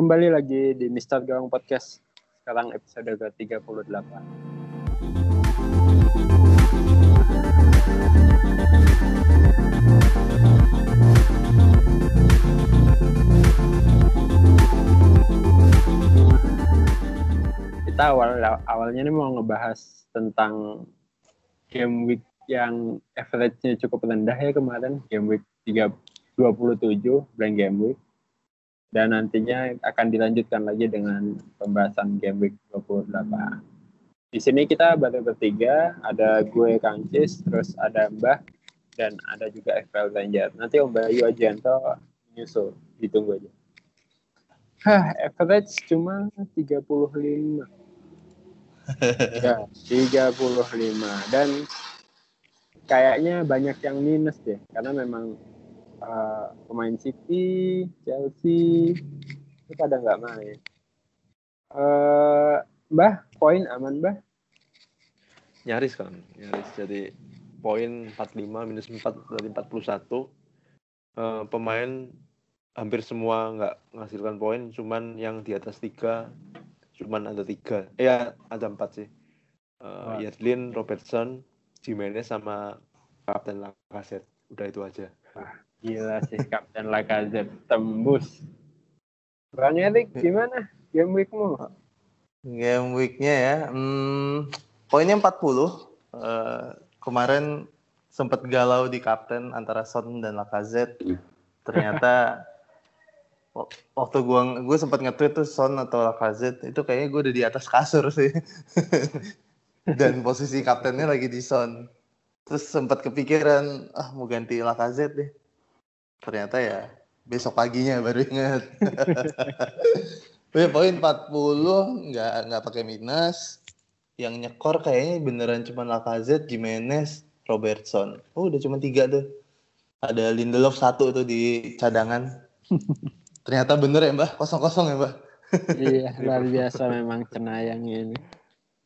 Kembali lagi di Mister Gawang Podcast. Sekarang episode ke-38. Kita awal awalnya ini mau ngebahas tentang game week yang average-nya cukup rendah ya kemarin, game week 3, 27, blank game week dan nantinya akan dilanjutkan lagi dengan pembahasan game week 28. Di sini kita baru bertiga, ada gue Kang Cis, terus ada Mbah, dan ada juga FPL Ranger. Nanti Om Bayu Ajianto nyusul, ditunggu aja. Hah, average cuma 35. ya, 35. Dan kayaknya banyak yang minus deh, karena memang uh, pemain City, Chelsea itu pada nggak main. Uh, Mbah, poin aman Mbah? Nyaris kan, nyaris. Jadi poin 45 minus 4 dari 41. Uh, pemain hampir semua nggak menghasilkan poin, cuman yang di atas tiga cuman ada tiga, eh ya ada empat sih. Uh, Yadlin, Robertson, Jimenez sama Kapten Lacazette. Udah itu aja. Wah, gila sih Kapten Lacazette tembus. Bang Erik gimana game weekmu? Game weeknya ya, hmm, poinnya 40. Uh, kemarin sempat galau di kapten antara Son dan Lacazette. Ternyata waktu gua gue sempat nge-tweet tuh Son atau Lacazette itu kayaknya gue udah di atas kasur sih. dan posisi kaptennya lagi di Son. Terus sempat kepikiran ah mau ganti Lacazette deh. Ternyata ya besok paginya baru ingat. poin 40 nggak nggak pakai minus. Yang nyekor kayaknya beneran cuma Lacazette, Jimenez, Robertson. Oh udah cuma tiga tuh. Ada Lindelof satu tuh di cadangan. Ternyata bener ya mbak, kosong kosong ya mbak. iya luar biasa memang cenayang ini.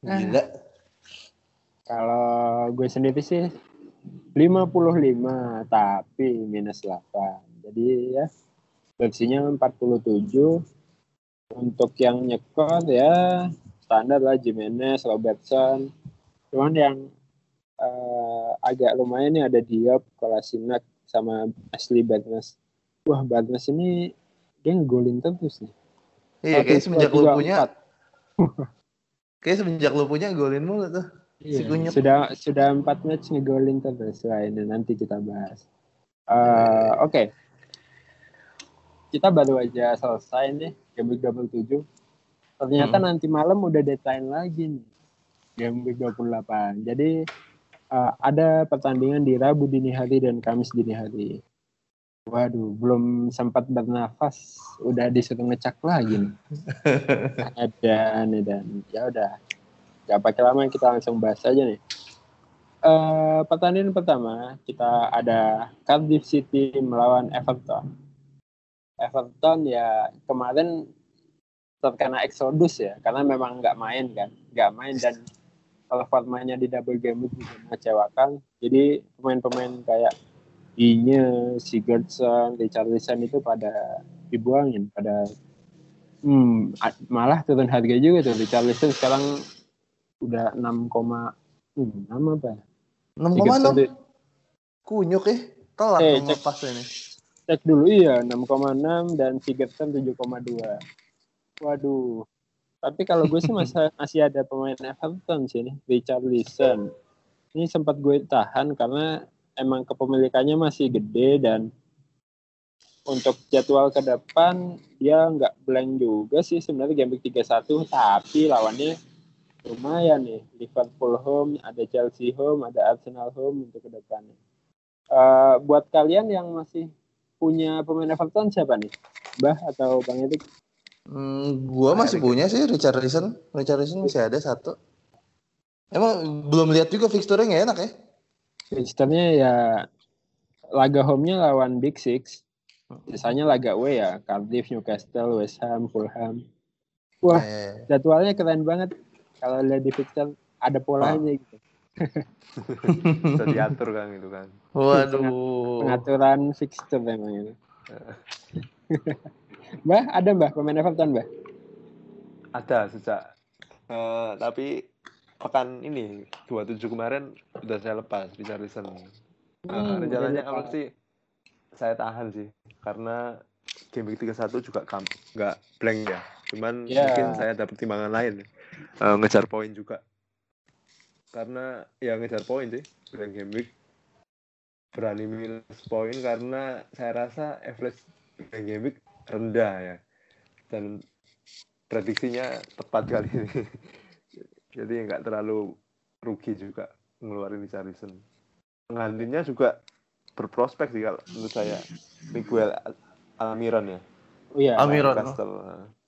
Gila. Kalau gue sendiri sih 55 tapi minus 8. Jadi ya versinya 47 untuk yang nyekot ya standar lah Jimenez, Robertson. Cuman yang uh, agak lumayan nih ada Diop, Kolasinac sama Ashley Barnes. Wah Barnes ini dia ngegolin terus nih. Iya, kayak semenjak lu punya. kayak semenjak lu punya golin mulu tuh. Iya, sudah sudah empat match ngegolin terus. Ini nanti kita bahas. Uh, Oke. Okay. Kita baru aja selesai nih game week 27. Ternyata hmm. nanti malam udah deadline lagi nih. Game week 28. Jadi uh, ada pertandingan di Rabu dini hari dan Kamis dini hari. Waduh, belum sempat bernafas, udah disuruh ngecek lagi nih. dan dan ya udah, gak pakai lama kita langsung bahas aja nih. Uh, pertandingan pertama kita ada Cardiff City melawan Everton. Everton ya kemarin terkena eksodus ya, karena memang nggak main kan, nggak main dan kalau formanya di double game juga mengecewakan. Jadi pemain-pemain kayak Inya, Sigurdsson, Richarlison itu pada dibuangin, pada hmm, malah turun harga juga tuh Richarlison sekarang udah 6,6 apa? 6,6. Kunyuk ya, telat eh, cek, pas ini. Cek dulu iya 6,6 dan Sigurdsson 7,2. Waduh. Tapi kalau gue sih masih masih ada pemain Everton sih nih, Richarlison. Ini sempat gue tahan karena emang kepemilikannya masih gede dan untuk jadwal ke depan dia nggak blank juga sih sebenarnya game week 31 tapi lawannya lumayan nih Liverpool home ada Chelsea home ada Arsenal home untuk ke depannya uh, buat kalian yang masih punya pemain Everton siapa nih Mbah atau Bang Edik? Hmm, gua masih punya sih Richard Richard Richarlison masih ada satu. Emang belum lihat juga fixturenya nggak enak ya? Fixturnya ya laga home-nya lawan Big Six. Sisanya laga away ya, Cardiff, Newcastle, West Ham, Fulham. Wah, eh. jadwalnya keren banget. Kalau lihat di fixture ada polanya oh. gitu. Bisa diatur kan gitu kan. Waduh. Pengaturan fixture memang itu. Mbah, ada Mbah pemain Everton, Mbah? Ada sejak eh, tapi pekan ini 27 kemarin sudah saya lepas Richarlison. Eh, Hmm, rencananya udah awal sih saya tahan sih karena game week 31 juga nggak blank ya. Cuman Ya. mungkin saya ada pertimbangan lain Eh, ngejar poin juga. Karena ya ngejar poin sih blank game week berani minus poin karena saya rasa average blank game week rendah ya dan prediksinya tepat kali ini jadi nggak terlalu rugi juga ngeluarin Richarlison penggantinya juga berprospek sih kalau menurut saya Miguel Almiron ya Oh iya, Almiron. Newcastle.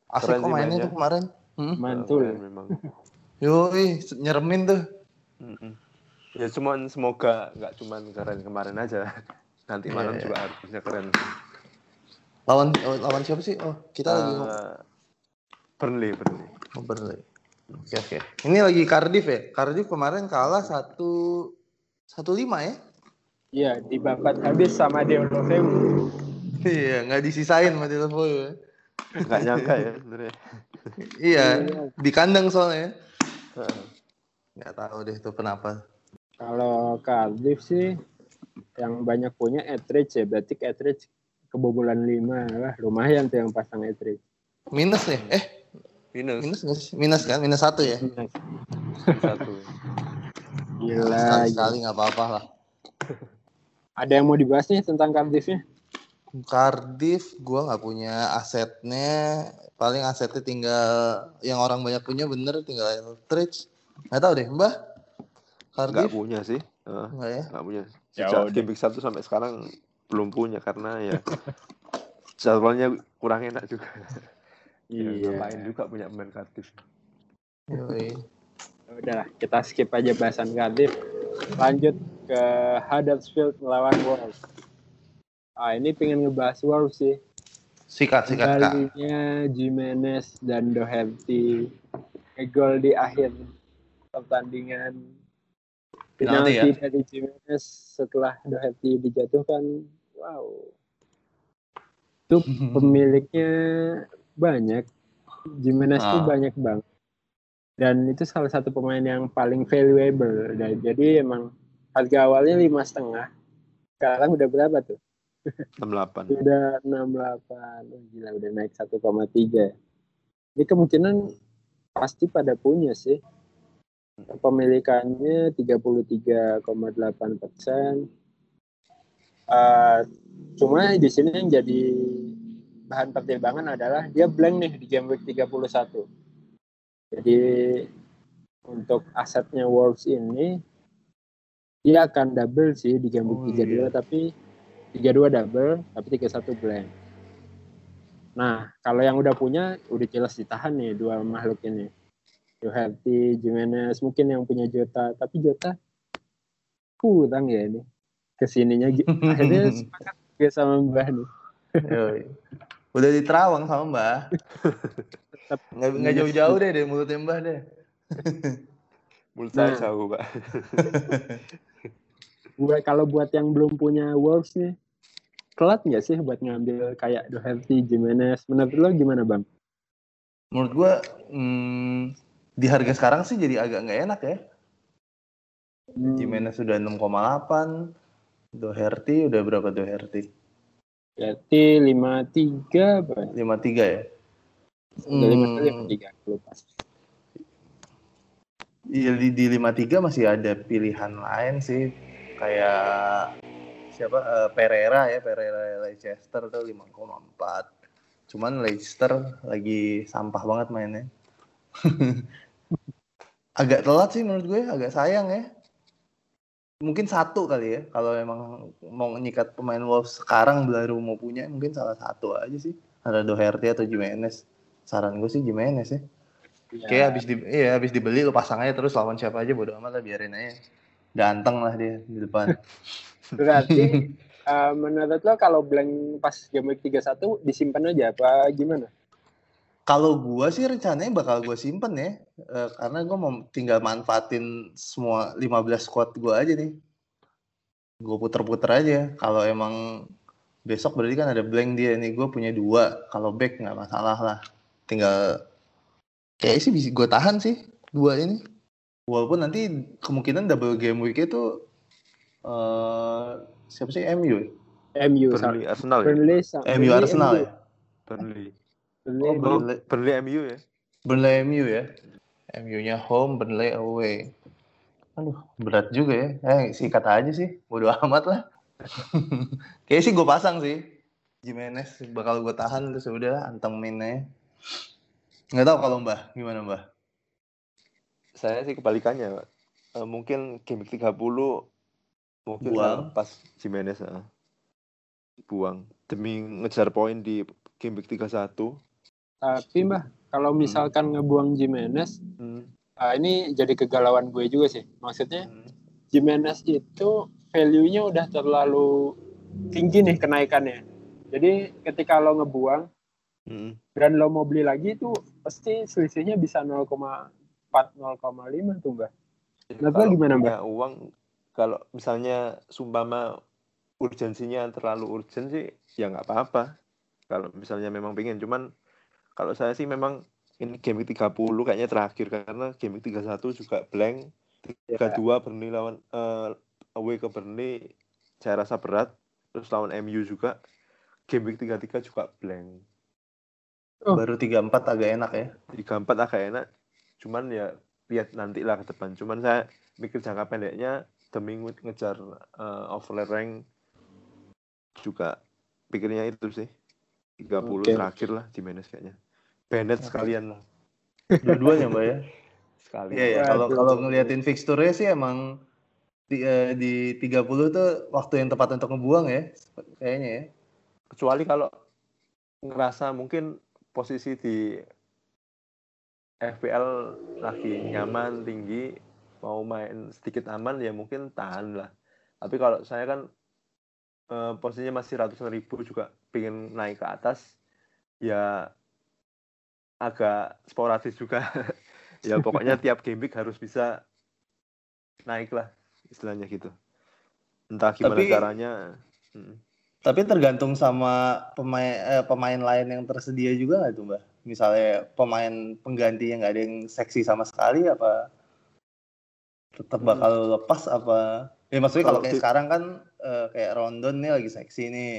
Asik kok mainnya tuh kemarin. Hmm? mantul. Memang Yoi, nyeremin tuh. Ya cuman semoga nggak cuman keren kemarin aja nanti malam Iya, iya. juga harusnya keren Lawan oh, lawan siapa sih? Oh, kita lagi ngomong. Eh, Burnley Burnley Oh, Burnley. Oke oke. Ini lagi Cardiff ya. Cardiff kemarin kalah satu satu lima ya. Iya, dibabat habis sama Deulofeu. Iya, nggak disisain sama ya. nggak nyangka ya sebenarnya Iya, di kandang soalnya. Nggak tahu deh itu kenapa. Kalau Cardiff sih yang banyak punya Etridge ya, berarti Etridge kebobolan 5 lah, lumayan tuh yang pasang Etridge. Minus nih. Eh, minus minus? Minus kan? Minus satu ya. satu Gila. Sekali nggak apa-apa lah. Ada yang mau dibahas nih tentang Cardiffnya? Cardiff, gua nggak punya asetnya. Paling asetnya tinggal yang orang banyak punya bener tinggal Eltridge. Nggak tahu deh, Mbah. nggak Cardiff punya sih Heeh, nggak ya? nggak punya Ya sejak udah. game week satu sampai sekarang belum punya karena ya jadwalnya kurang enak juga ya, ngapain juga punya pemain Cardiff Yoi. Udahlah, kita skip aja bahasan Cardiff. Lanjut ke Huddersfield melawan Wolves. Ah, ini pengen ngebahas Wolves sih. Sikat, sikat kak. Kembalinya Jimenez dan Doherty ngegol di akhir pertandingan. Penalti Penalti dari Jimenez setelah Doherty dijatuhkan. Wow. Itu pemiliknya banyak. Jimenez tuh Ah. banyak banget. Dan itu salah satu pemain yang paling valuable. Dan jadi emang harga awalnya lima setengah. Sekarang udah berapa tuh? 68 Udah 68. Oh, gila udah naik 1,3. Ini kemungkinan pasti pada punya sih. Kepemilikannya 33,8 persen. Eh, cuma di sini yang jadi bahan pertimbangan adalah dia blank nih di game week 31. Jadi untuk asetnya Wolves ini dia akan double sih di game week Oh, 32 tapi 32 double tapi 31 blank. Nah, kalau yang udah punya udah jelas ditahan nih dua makhluk ini. Doherty, Jimenez, mungkin yang punya Jota, tapi Jota kurang ya ini. Ke sininya akhirnya sepakat juga sama Mbah nih. Yoi. Udah di Terawang sama Mbah. Tetap Nggak, nggak jauh-jauh deh dari mulutnya Mbah deh. mulut saya Nah. jauh pak buat kalau buat yang belum punya Wolves nih, telat nggak sih buat ngambil kayak Doherty, Jimenez? Menurut lo gimana bang? Menurut gua hmm, di harga sekarang sih jadi agak nggak enak ya. Hmm, Jimenez sudah 6,8. Doherty udah berapa Doherty? Berarti 53 apa? 53 ya? Udah Hmm, 53 lupa. Iya di, di 53 masih ada pilihan lain sih kayak siapa eh, Pereira ya Pereira Leicester tuh 5,4 cuman Leicester lagi sampah banget mainnya agak telat sih menurut gue agak sayang ya mungkin satu kali ya kalau emang mau nyikat pemain Wolves sekarang baru mau punya mungkin salah satu aja sih ada Doherty atau Jimenez saran gue sih Jimenez ya Ya, Kayak habis di iya habis dibeli lu pasang aja terus lawan siapa aja bodo amat lah biarin aja. Ganteng lah dia di depan. Berarti eh, menurut lo kalau blank pas game week 31 disimpan aja apa gimana? Kalau gua sih rencananya bakal gua simpen ya. Eh, karena gua mau tinggal manfaatin semua 15 squad gua aja nih. Gua puter-puter aja. Kalau emang besok berarti kan ada blank dia nih. Gue punya dua. Kalau back nggak masalah lah. Tinggal kayak sih bisa gue tahan sih dua ini. Walaupun nanti kemungkinan double game week itu eh siapa sih MU? ya? MU Burnley sama Arsenal ya? Burnley sama MU Arsenal ya? Burnley. Burnley, Oh, MU. Burnley, Burnley MU ya? Burnley MU ya. MU-nya home, Burnley away. Aduh, berat juga ya. Eh, sikat aja sih. Bodo amat lah. Kayaknya sih gue pasang sih. Jimenez bakal gue tahan terus udah antengin aja. Nggak tahu kalau Mbah, gimana Mbah? Saya sih kebalikannya. Pak. Eh, mungkin game week 30 mungkin Buang. pas Jimenez ah. buang demi ngejar poin di game week 31. Tapi mbah, kalau misalkan ngebuang Jimenez, Hmm. ah, ini jadi kegalauan gue juga sih. Maksudnya Hmm. Jimenez itu value-nya udah terlalu tinggi nih kenaikannya. Jadi ketika lo ngebuang Hmm. dan lo mau beli lagi itu pasti selisihnya bisa 0,4 0,5 tuh mbak. Menurut lo Kalau gimana, Mbak? uang kalau misalnya sumpama urgensinya terlalu urgent sih ya nggak apa-apa kalau misalnya memang pengen cuman kalau saya sih memang ini game week 30 kayaknya terakhir karena game week 31 juga blank Ya. 32 Burnley lawan eh, away ke Burnley saya rasa berat terus lawan MU juga game week 33 juga blank Oh. Baru 34 agak enak ya. 34 agak enak cuman ya lihat nanti lah ke depan cuman saya mikir jangka pendeknya demi nge- ngejar uh, overlay rank juga pikirnya itu sih 30 Oke. terakhir lah di manage kayaknya Bennett sekalian lah Dua-duanya Mbak ya. sekalian Iya ya, kalau kalau ngeliatin fixture-nya sih emang di, eh, di 30 tuh waktu yang tepat untuk ngebuang ya. Kayaknya ya. kecuali kalau ngerasa mungkin posisi di FPL lagi nyaman tinggi mau main sedikit aman ya mungkin tahan lah tapi kalau saya kan eh, posisinya masih ratusan ribu juga pengen naik ke atas ya agak sporadis juga ya pokoknya tiap game week harus bisa naik lah istilahnya gitu entah gimana Tapi- caranya Mm. Tapi tergantung sama pemain eh, pemain lain yang tersedia juga nggak tuh Mbak? Misalnya pemain pengganti yang nggak ada yang seksi sama sekali apa tetap Hmm. bakal lepas apa? Ya maksudnya kalau Kalau kayak di- sekarang kan eh, kayak Rondon nih lagi seksi nih,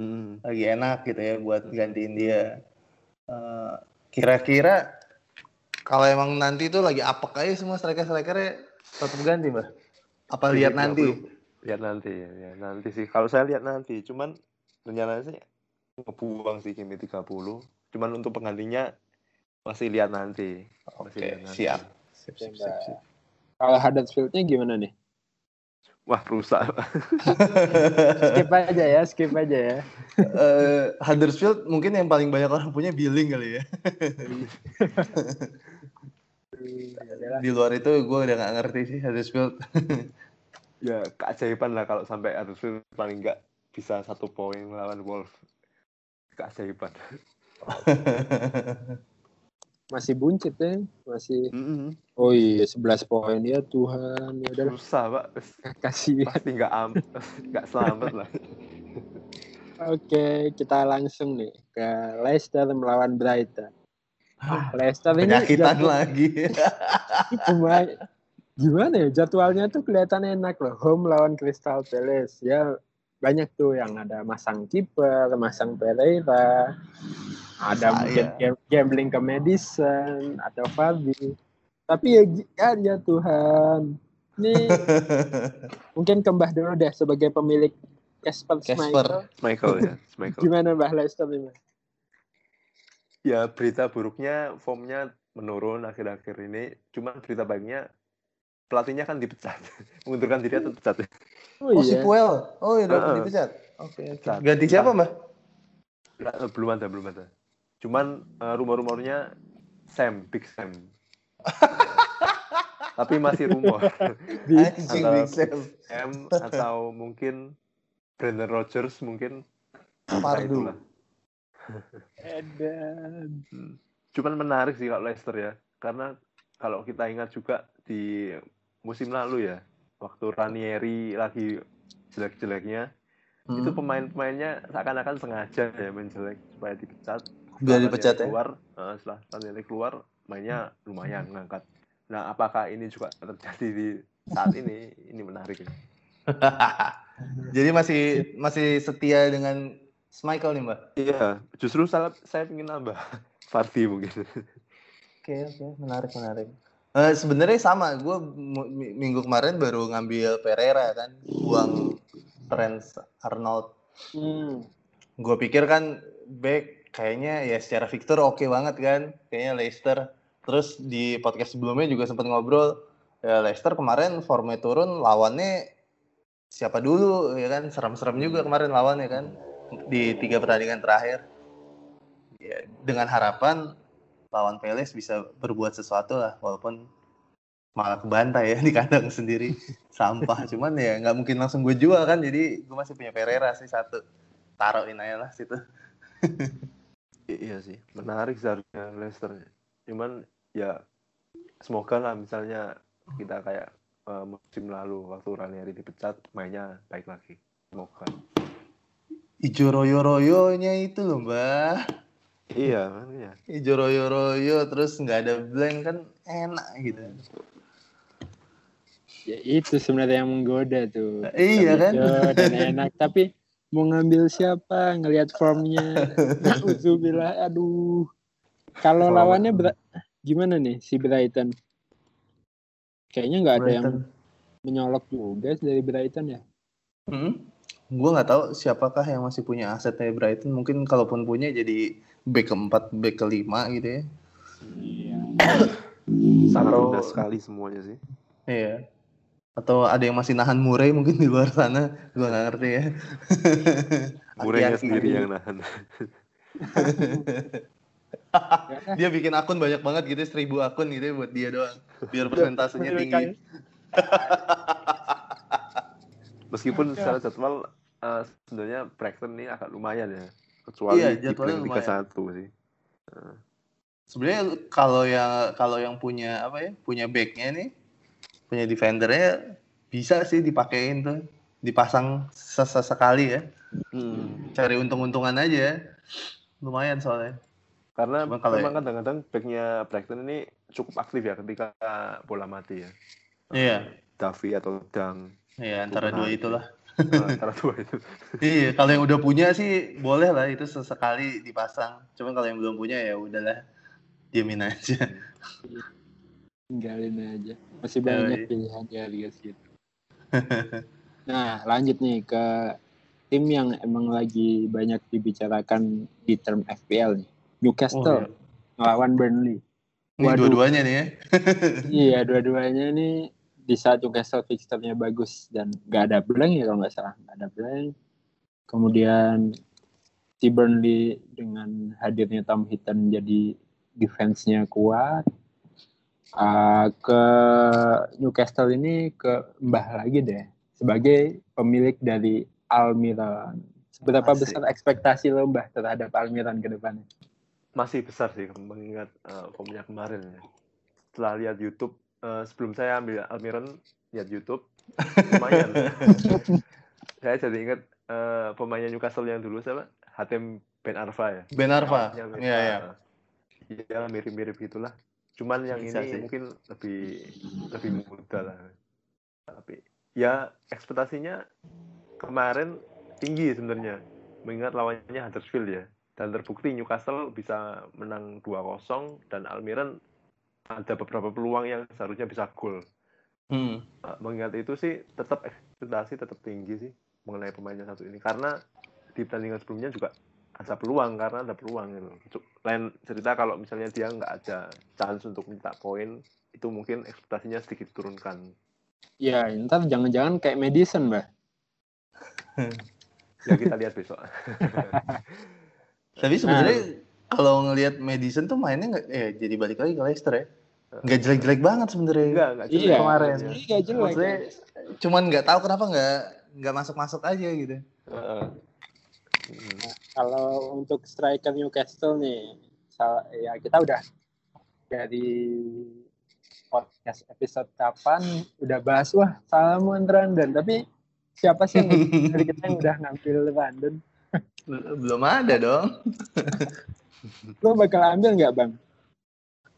Mm. lagi enak gitu ya buat gantiin dia. Eh, Kira-kira kalau emang nanti itu lagi apek aja semua striker-strikernya tetap ganti Mbak? Apa Jadi lihat nggak nanti? perlu. lihat nanti ya, ya nanti sih kalau saya lihat nanti cuman rencananya sih ngebuang sih game 30 cuman untuk penggantinya masih lihat nanti Oke, Masih lihat nanti. siap. Sip, Oke, sip, sip, sip. Kalau Huddersfield-nya gimana nih? Wah rusak Skip aja ya, skip aja ya. Eh, Huddersfield mungkin yang paling banyak orang punya billing kali ya. Yaudahlah. Di luar itu gue udah nggak ngerti sih Huddersfield. ya keajaiban lah kalau sampai Huddersfield paling nggak bisa satu poin lawan Wolf keajaiban Masih buncit ya, masih. Mm-mm. Oh iya, 11 poin ya Tuhan. Ya udah susah pak kasih. pasti nggak am nggak selamat lah Oke, kita langsung nih ke Leicester melawan Brighton. Leicester ini Penyakitan jadwal- lagi. pemain gimana ya jadwalnya tuh kelihatan enak loh home lawan Crystal Palace ya banyak tuh yang ada masang kiper masang Pereira ada mungkin gam- gambling ke Madison atau Fabi tapi ya, ya, ya Tuhan ini mungkin kembah dulu deh sebagai pemilik Casper Casper. Schmeichel Michael ya Michael gimana Mbah Leicester ini ya berita buruknya formnya menurun akhir-akhir ini cuman berita baiknya pelatihnya kan dipecat mengundurkan diri atau dipecat oh, Oh si iya Puel. Oh ya udah Heeh. dipecat. Oke. oke. Dipecat. Ganti siapa mbak? Eh, belum ada belum ada cuman eh, rumor-rumornya Sam Big Sam tapi masih rumor Anjing Antara Big Sam. M atau mungkin Brandon Rogers mungkin Pardu. itulah. Edan Hmm. Cuman menarik sih kalau Leicester ya, karena kalau kita ingat juga di musim lalu ya, waktu Ranieri lagi jelek-jeleknya, Hmm. itu pemain-pemainnya seakan-akan sengaja ya main jelek supaya dipecat biar dipecat ya. keluar eh, setelah Ranieri keluar mainnya lumayan ngangkat nah apakah ini juga terjadi di saat ini ini menarik ya. Jadi masih masih setia dengan Michael nih, Mbak. iya justru saya saya ingin nambah Fardi mungkin Oke, oke, menarik, menarik. Eh, sebenarnya sama, gue minggu kemarin baru ngambil Pereira kan, buang Trent Arnold. Hmm. Gue pikir kan back kayaknya ya secara Victor oke banget kan, kayaknya Leicester. Terus di podcast sebelumnya juga sempat ngobrol, ya Leicester kemarin formnya turun, lawannya siapa dulu ya kan, serem-serem juga kemarin lawannya kan di tiga pertandingan terakhir. Ya, dengan harapan lawan Palace bisa berbuat sesuatu lah, walaupun malah kebantai ya di kandang sendiri sampah cuman ya nggak mungkin langsung gue jual kan jadi gue masih punya Pereira sih satu taruhin aja lah situ iya sih menarik seharusnya Leicester. Cuman ya semoga lah misalnya kita kayak eh, musim lalu waktu Ranieri dipecat mainnya baik lagi. Semoga. Ijo royo royonya itu loh mbak. Iya makanya. Ijo royo royo terus nggak ada blank kan enak gitu. Ya itu sebenarnya yang menggoda tuh. Iya kan? Dan enak. Tapi mau ngambil siapa ngelihat formnya. Uzubillah aduh. Kalau lawannya Bra- gimana nih si Brighton? Kayaknya nggak ada yang menyolok juga dari Brighton ya. hmm? gue nggak tahu siapakah yang masih punya asetnya Brighton mungkin kalaupun punya jadi back keempat back kelima gitu ya Iya. sangat mudah sekali semuanya sih iya atau ada yang masih nahan Murray mungkin di luar sana? Gue nggak ngerti ya. Aki-aki. sendiri yang nahan. Dia bikin akun banyak banget gitu seribu akun gitu ya buat dia doang. Biar persentasenya tinggi. meskipun secara jadwal eh, sebenarnya Brighton ini agak lumayan ya. Kecuali Iya, di jadwalnya blank lumayan. 31 sih. Sebenarnya kalau yang kalau yang punya apa ya punya backnya nih punya defendernya bisa sih dipakein tuh dipasang sesekali ya. Hmm. cari untung-untungan aja lumayan soalnya. Karena Cuma kalau memang kadang-kadang backnya Brighton ini cukup aktif ya ketika bola mati ya. iya. Davi atau Dang. Iya antara dua itulah. Eh, antara dua itu. iya kalau yang udah punya sih boleh lah itu sesekali dipasang. Cuman kalau yang belum punya ya udahlah diamin aja tinggalin aja. Masih banyak pilihan Liga gitu. Nah lanjut nih ke tim yang emang lagi banyak dibicarakan di term FPL nih. Newcastle Oh, iya. ngelawan Burnley. Ini Waduh. dua-duanya nih ya. Iya dua-duanya nih di saat Newcastle fixturnya bagus dan gak ada blank ya kalau nggak salah. Nggak ada blank. Kemudian si Burnley dengan hadirnya Tom Hinton jadi defense-nya kuat Ah, ke Newcastle ini ke Mbah lagi deh sebagai pemilik dari Almiron seberapa Asik. besar ekspektasi lo Mbah terhadap Almiron ke depannya Masih besar sih mengingat eh, formnya kemarin ya. Setelah lihat YouTube eh, sebelum saya ambil Almiron lihat YouTube lumayan. saya jadi ingat eh, pemainnya Newcastle yang dulu siapa? Hatem Ben Arfa ya. Ben Arfa iya iya Ya mirip-mirip gitulah. Cuman yang Bisa ini sih. mungkin lebih lebih muda lah. Tapi ya ekspektasinya kemarin tinggi sebenarnya. Mengingat lawannya Huddersfield ya. Dan terbukti Newcastle bisa menang 2-0 dan Almiron ada beberapa peluang yang seharusnya bisa gol. Hmm. Uh, mengingat itu sih tetap ekspektasi tetap tinggi sih mengenai pemainnya satu ini karena di pertandingan sebelumnya juga ada peluang karena ada peluang gitu. Lain cerita kalau misalnya dia nggak ada chance untuk minta poin itu mungkin ekspektasinya sedikit turunkan. ya ntar jangan-jangan kayak Madison Mbah Ya kita lihat besok. Tapi sebenarnya kalau ngelihat Madison tuh mainnya nggak, eh jadi balik lagi ke Leicester ya. Nggak jelek-jelek banget sebenarnya. Enggak, enggak Iya. jelek kemarin. gak jelek Maksudnya cuman nggak tahu kenapa nggak nggak masuk-masuk aja gitu. Mm. kalau untuk striker Newcastle nih ya kita udah dari podcast episode kapan udah bahas wah Salomon Randon tapi Siapa sih yang dari kita yang udah ngambil London? Belum ada dong. Lo bakal ambil nggak bang?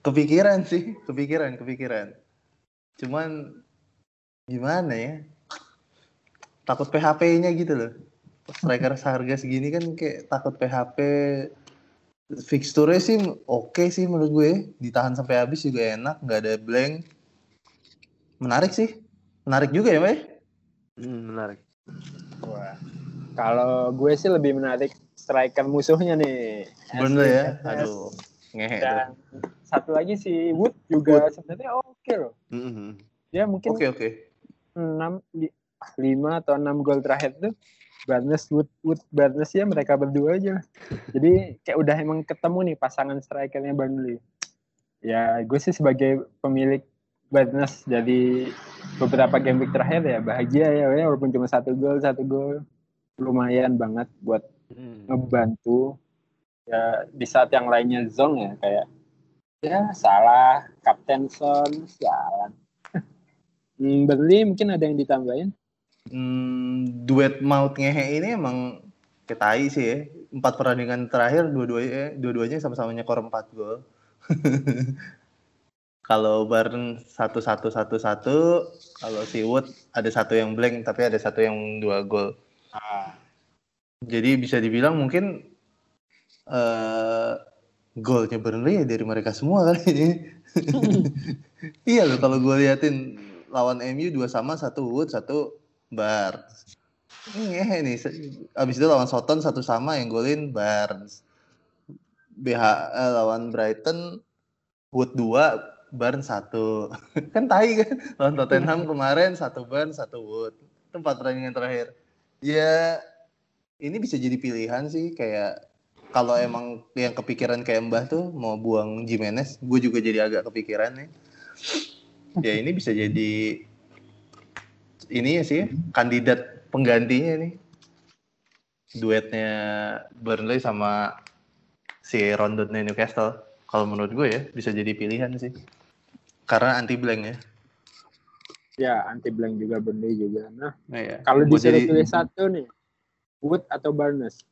Kepikiran sih, kepikiran, kepikiran. Cuman gimana ya? Takut PHP-nya gitu loh. Striker seharga segini kan kayak takut PHP. Fixture sih oke sih menurut gue. Ditahan sampai habis juga enak, nggak ada blank. Menarik sih. Menarik juga ya, Pak? Hmm, menarik. Wah. Kalau gue sih lebih menarik striker musuhnya nih. Bener ya? Aduh, ngehe tuh. Dan satu lagi si Wood juga sebenarnya oke loh. Mhm. Dia mungkin Oke, oke. 6 5 atau 6 gol terakhir tuh Barnes Wood Wood Barnes ya mereka berdua aja. Jadi kayak udah emang ketemu nih pasangan strikernya Burnley. Ya gue sih sebagai pemilik Barnes jadi beberapa game week terakhir ya bahagia ya ya, walaupun cuma satu gol satu gol lumayan banget buat Hmm. ngebantu ya di saat yang lainnya zong ya kayak ya salah Kapten Son jalan hmm, Burnley mungkin ada yang ditambahin Hmm, duet maut ngehe ini emang ketai sih ya. Empat pertandingan terakhir dua-duanya dua-duanya sama-sama nyekor 4 gol. kalau Barn satu satu satu satu, kalau si Wood ada satu yang blank tapi ada satu yang dua gol. Jadi bisa dibilang mungkin eh golnya Burnley ya dari mereka semua kali ini. iya loh kalau gue liatin lawan MU dua sama satu Wood satu Barnes. Ini nih abis itu lawan Soton satu sama yang golin Barnes. BH eh, lawan Brighton Wood 2 Barnes satu kan tai kan lawan Tottenham kemarin satu Barnes satu Wood tempat pertandingan terakhir ya ini bisa jadi pilihan sih kayak kalau emang yang kepikiran kayak Mbah tuh mau buang Jimenez gue juga jadi agak kepikiran nih ya ini bisa jadi ini ya sih kandidat penggantinya nih duetnya Burnley sama si Rondon Newcastle. Kalau menurut gue ya bisa jadi pilihan sih. Karena anti blank ya. Ya anti blank juga Burnley juga. Nah nah, ya. kalau disuruh jadi pilih satu nih Wood atau Barnes?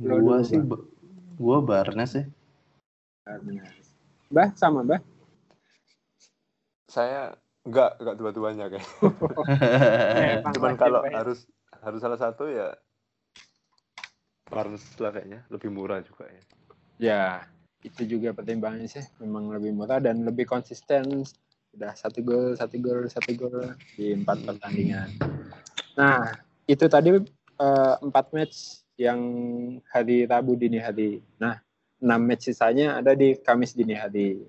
Gue sih gue Barnes ya Barnes. Bah sama Bah. Saya enggak enggak dua-duanya kayak. Emang Cuman kalau ya. harus harus salah satu ya Barnes lah kayaknya lebih murah juga ya. Ya, itu juga pertimbangannya sih. Memang lebih murah dan lebih konsisten. Udah satu gol, satu gol, satu gol di empat pertandingan. Nah, itu tadi eh, empat match yang hari Rabu dini hari. Nah, enam match sisanya ada di Kamis dini hari.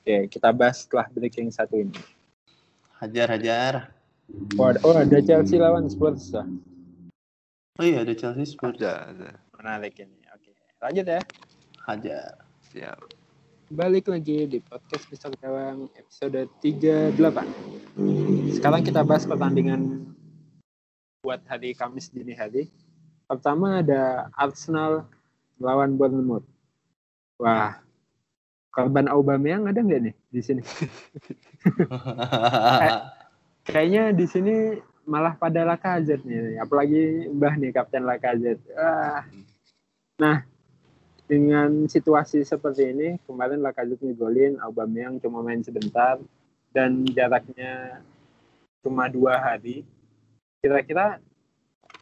Oke, kita bahas setelah break yang satu ini. Hajar hajar Oh, ada, oh, ada Chelsea lawan Spurs. ah. oh iya ada Chelsea Spurs Ada, ada. Menarik ini. Oke, lanjut ya. hajar Siap. Balik lagi di podcast Pistol Gawang episode 38. Sekarang kita bahas pertandingan buat hari Kamis dini hari. Pertama ada Arsenal melawan Bournemouth. Wah, korban Aubameyang ada nggak nih di sini? Kayaknya di sini malah pada Lacazette nih, apalagi Mbah nih Kapten Lacazette. Wah. Nah, dengan situasi seperti ini, kemarin Lacazette ngegolin, Aubameyang cuma main sebentar, dan jaraknya cuma dua hari. Kira-kira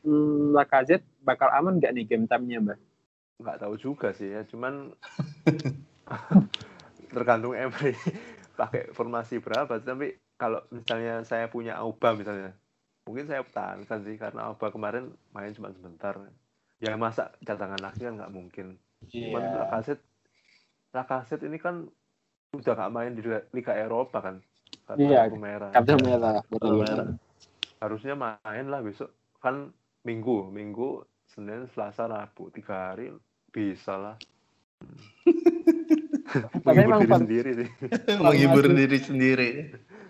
hmm, Lacazette bakal aman nggak nih game time-nya, Mbak? Nggak tahu juga sih ya, cuman tergantung Emery pakai formasi berapa. Tapi kalau misalnya saya punya Auba misalnya, mungkin saya pertahankan sih karena Auba kemarin main cuma sebentar. Ya masa cadangan lagi kan nggak mungkin. Cuman Lacazette, Lacazette ini kan udah nggak main di Liga- Eropa kan. Karena Iya, kartu merah. Kartu merah. Merah. Harusnya main lah besok. Kan minggu, minggu, Senin, Selasa, Rabu. Tiga hari bisa lah. Tapi Menghibur emang diri sendiri sih. menghibur diri sendiri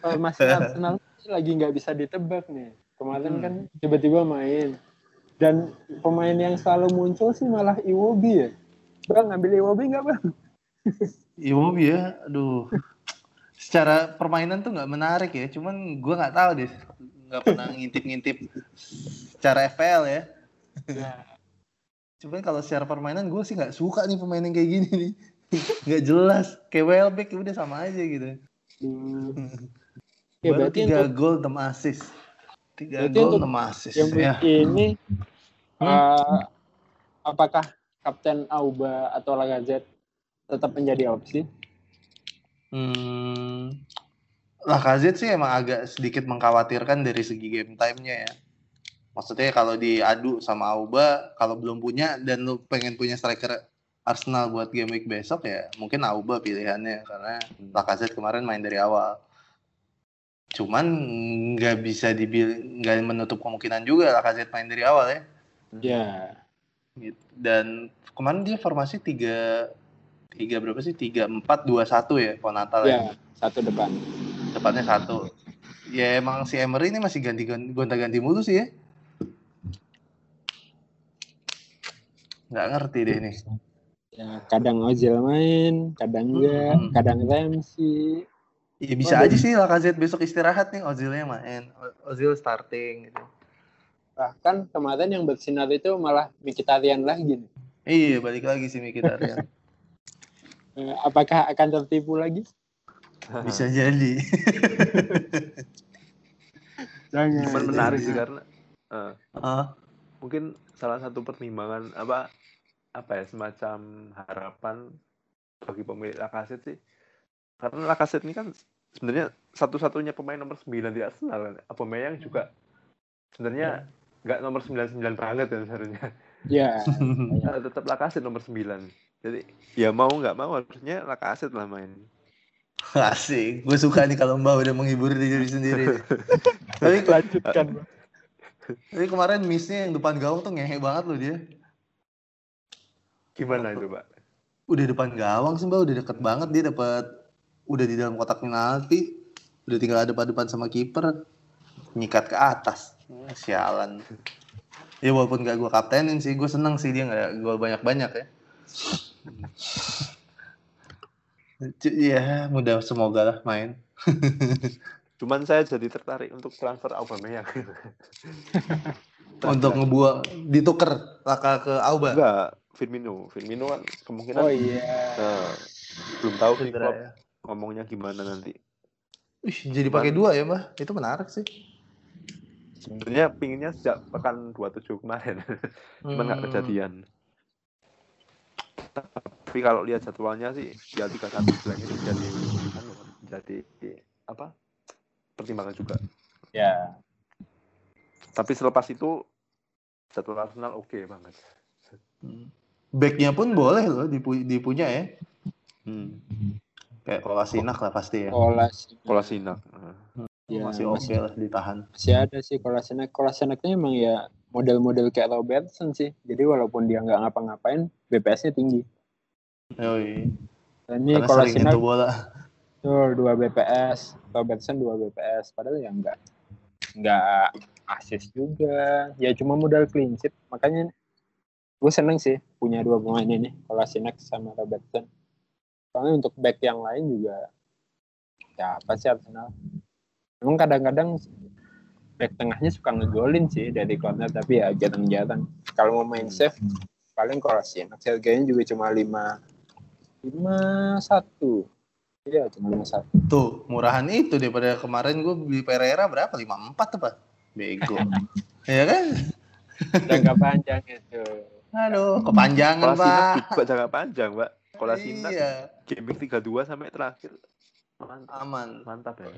Formasi Arsenal lagi nggak bisa ditebak nih. Kemarin Hmm. kan tiba-tiba main. Dan pemain yang selalu muncul sih malah Iwobi ya. Bang, ngambil Iwobi nggak bang? Iwobi ya, aduh. Secara permainan tuh nggak menarik ya, cuman gua nggak tahu deh nggak pernah ngintip-ngintip secara FPL ya. Ya. Cuman kalau secara permainan gue sih nggak suka nih pemain yang kayak gini nih. Nggak jelas. Kayak Welbeck ya udah sama aja gitu. Hmm. Ya, Baru tiga untuk- gol 6 assist. Tiga gol 6 assist. yang Ya. ini Hmm. eh, apakah Kapten Auba atau Lacazette tetap menjadi opsi? Hmm, Lacazette sih emang agak sedikit mengkhawatirkan dari segi game time-nya ya. Maksudnya kalau diadu sama Auba, kalau belum punya dan lu pengen punya striker Arsenal buat game week besok ya mungkin Auba pilihannya karena Lacazette kemarin main dari awal. Cuman nggak bisa dibil nggak menutup kemungkinan juga Lacazette main dari awal ya. Ya, Gitu. Dan kemarin dia formasi tiga tiga berapa sih? Tiga empat dua satu ya, Ponatal ya ya satu depan. depannya satu. Ya emang si Emery ini masih ganti gonta ganti mulu sih ya. Nggak ngerti deh ini. Ya, kadang Ozil main, kadang enggak, Hmm. kadang Ramsey. Ya bisa Oh, aja sih Lacazette besok istirahat nih Ozilnya main. Ozil starting gitu. Bahkan kemarin yang bersinar itu malah Mkhitaryan lagi. nih. Iya balik lagi sih Mkhitaryan. Eh, apakah akan tertipu lagi? bisa jadi. Jangan. Cuman menarik sih karena eh, Ah, mungkin salah satu pertimbangan apa apa ya semacam harapan bagi pemilik Lacazette sih karena Lacazette ini kan sebenarnya satu-satunya pemain nomor 9 di Arsenal kan Aubameyang juga sebenarnya nggak nomor 99 banget ya seharusnya Ya, Nah, tetap Lacazette nomor 9 jadi ya mau nggak mau harusnya Lacazette lah main asik. Gue suka nih kalau Mbak udah menghibur diri sendiri. tapi, lanjutkan. tapi kemarin missnya yang depan gawang tuh ngehe banget loh dia. Gimana itu pak Udah depan gawang sih Mbak, udah deket banget dia dapat udah di dalam kotak penalti. Udah tinggal ada depan sama kiper. Nyikat ke atas. Eh, Sialan. Ya walaupun gak gue kaptenin sih, gue seneng sih dia gak gol banyak-banyak ya. Ya, mudah semoga lah main. cuman saya jadi tertarik untuk transfer Aubameyang Untuk ngebuang, dituker Laka ke Auba. enggak Firmino Firmino kan kemungkinan Oh iya. Nah, belum tahu sih Klopp ya. ngomongnya gimana nanti. Wih, jadi pakai dua ya, Mbak. Itu menarik sih. Sebenarnya pinginnya sejak pekan 27 kemarin, cuman nggak Hmm. kejadian. Tapi kalau lihat jadwalnya sih, ya 31 bulan itu jadi anu, jadi apa? Pertimbangan juga. Ya. Tapi selepas itu jadwal Arsenal oke banget. Hmm. Backnya pun boleh loh dipu- dipunya ya. Hmm. Kayak Kolasinak lah pasti ya. Kolas. Kolasinac. Nah. Ya, masih oke masih- lah ditahan. Masih ada sih Kolasinac. Kolasinacnya emang ya model-model kayak Robertson sih. Jadi walaupun dia nggak ngapa-ngapain, BPS-nya tinggi. Yoi. Dan ini nyentuh bola. tuh 2 BPS, Robertson 2 BPS. Padahal ya nggak nggak asis juga. Ya cuma modal clean sheet. Makanya gue seneng sih punya dua pemain ini, Kolasinac sama Robertson. Soalnya untuk back yang lain juga ya apa sih Arsenal. Emang kadang-kadang back tengahnya suka ngegolin sih dari corner tapi ya jarang-jarang. Kalau mau main save paling Kolasinac. Harganya juga cuma 5 5 1. Iya, cuma 5 1. Tuh, murahan itu daripada kemarin gue beli Pereira berapa? 54 apa? Bego. Iya kan? Jangka panjang itu. Aduh, kepanjangan, Pak. juga jangka panjang, Mbak. Kolasinac Iya, gaming 32 sampai terakhir. Mantap, aman. mantap ya.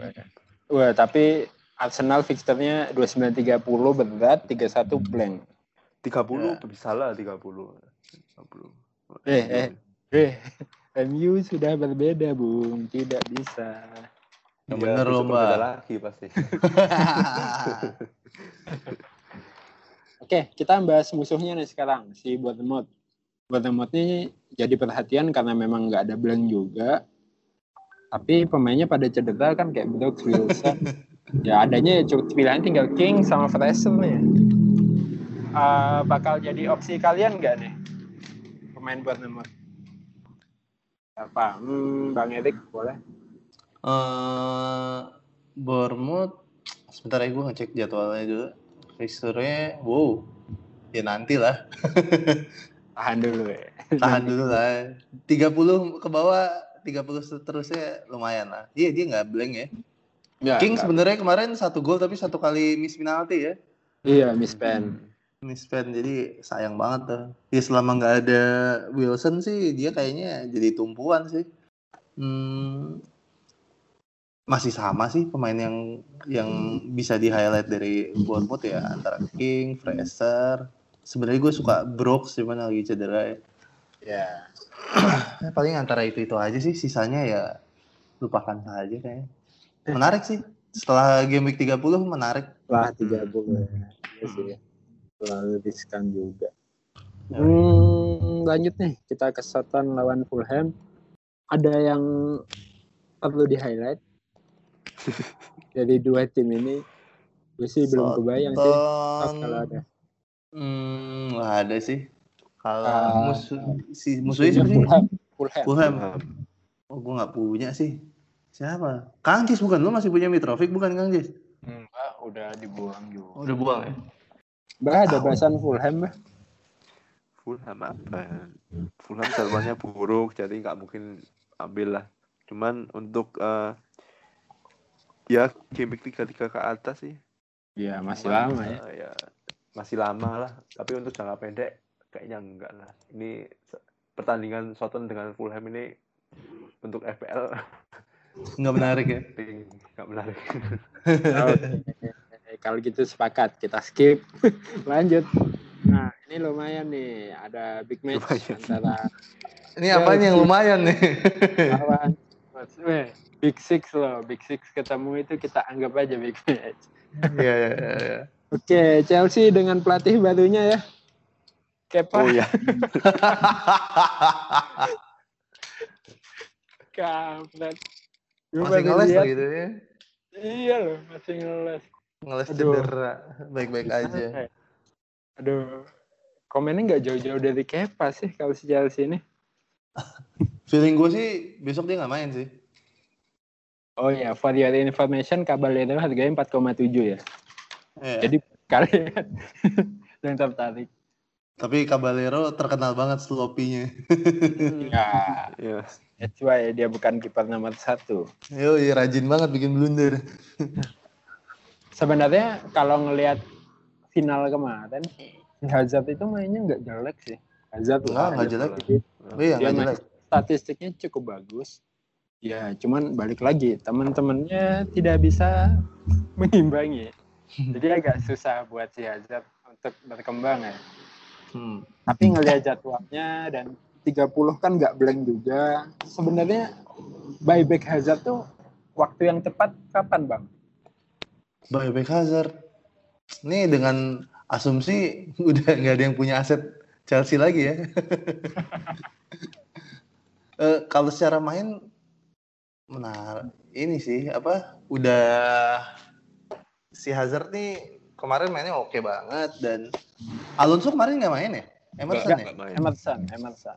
Wah, tapi Arsenal fixturnya 29-30 berat, 31 blank. 30 Ya. bisa lah 30. 30. Eh, eh. Eh, MU sudah berbeda, Bung. Tidak bisa. Iya, bener loh, berbeda Mbak. lagi pasti. Oke, kita bahas musuhnya nih sekarang, si Bournemouth. Bournemouth ini jadi perhatian karena memang nggak ada blank juga. Tapi pemainnya pada cedera kan kayak Brooks Wilson. ya adanya ya cukup pilihan tinggal King sama Fraser nih. Eh, bakal jadi opsi kalian nggak nih? Pemain Bournemouth. Apa? Hmm, Bang Erik boleh. eh Bournemouth sebentar ya gue ngecek jadwalnya dulu. Fixture-nya, wow, ya nanti lah. Tahan dulu ya. Tahan dulu lah. 30 ke bawah, 30 seterusnya lumayan lah. Iya, dia nggak blank ya. Ya, King sebenarnya kemarin satu gol tapi satu kali miss penalti ya. Iya, Miss Pen. Miss pen jadi sayang banget tuh. Ya selama nggak ada Wilson sih dia kayaknya jadi tumpuan sih. Hmm, masih sama sih pemain yang yang bisa di highlight dari Bournemouth ya antara King, Fraser. Sebenarnya gue suka Brooks cuman lagi cedera ya. Ya. Ya, paling antara itu itu aja sih sisanya ya lupakan saja kayaknya. Menarik sih. Setelah game week 30 menarik. Lah 30 ya. Iya sih. Terlalu riskan juga. Ya. Hmm, lanjut nih. Kita ke Soton lawan Fulham. Ada yang perlu di highlight dari dua tim ini. Gue sih belum kebayang sih. Kalau ada. Hmm, nggak ada sih. Kalau Ah, musuh si musuhnya siapa sih? Fulham. Fulham. Oh, gue nggak punya sih. Siapa? Kang Jis bukan? Lu masih punya Mitrovic bukan Kang Jis? Enggak, udah dibuang juga. Oh, udah buang ya? Bah, ada bahasan Fulham, bah. Fulham apa? Fulham jadwalnya buruk, jadi nggak mungkin ambil lah. Cuman untuk eh, ya game week 33 ke atas sih. Iya, masih Cuman, lama ya. ya. Masih lama lah. Tapi untuk jangka pendek kayaknya enggak lah. Ini pertandingan Soton dengan Fulham ini untuk FPL Nggak menarik ya? nggak menarik. Oke, kalau gitu sepakat kita skip. Lanjut. Nah, ini lumayan nih, ada big match Lumayan. antara Ini apanya yang lumayan nih? lawan Weh, Big Six loh, Big Six ketemu itu kita anggap aja big match. Iya, iya, iya, iya. Oke, Chelsea dengan pelatih barunya ya. Kepa, Oh ya, kampret. Masih ngeles lah gitu ya. Iya loh, masih ngeles. Ngeles cedera. Baik-baik aja. Aduh, komennya nggak jauh-jauh dari Kepa sih kalau si Chelsea ini. Feeling gue sih besok dia nggak main sih. Oh ya, for your information, Caballero harganya 4,7 ya. Iya. Jadi kalian yang tertarik. Tapi Caballero terkenal banget sloppy-nya. Ya, ya. that's why dia bukan kiper nomor satu. Yo, iya, rajin banget bikin blunder. Sebenarnya kalau ngelihat final kemarin, Hazard itu mainnya nggak jelek sih. Hazard Nggak, lah, nggak jelek. Oh iya, nggak main jelek. statistiknya cukup bagus. Ya, cuman balik lagi teman-temannya tidak bisa mengimbangi. Jadi agak susah buat si Hazard untuk berkembang ya. Hmm. Tapi ngelihat jadwalnya dan 30 kan nggak blank juga. Sebenarnya buyback Hazard tuh waktu yang tepat kapan, Bang? Buyback Hazard. Nih dengan asumsi udah nggak ada yang punya aset Chelsea lagi ya. Eh, kalau secara main menar ini sih apa udah si Hazard nih kemarin mainnya oke banget dan Alonso kemarin nggak main ya Emerson Nggak. ya main. Emerson, Emerson.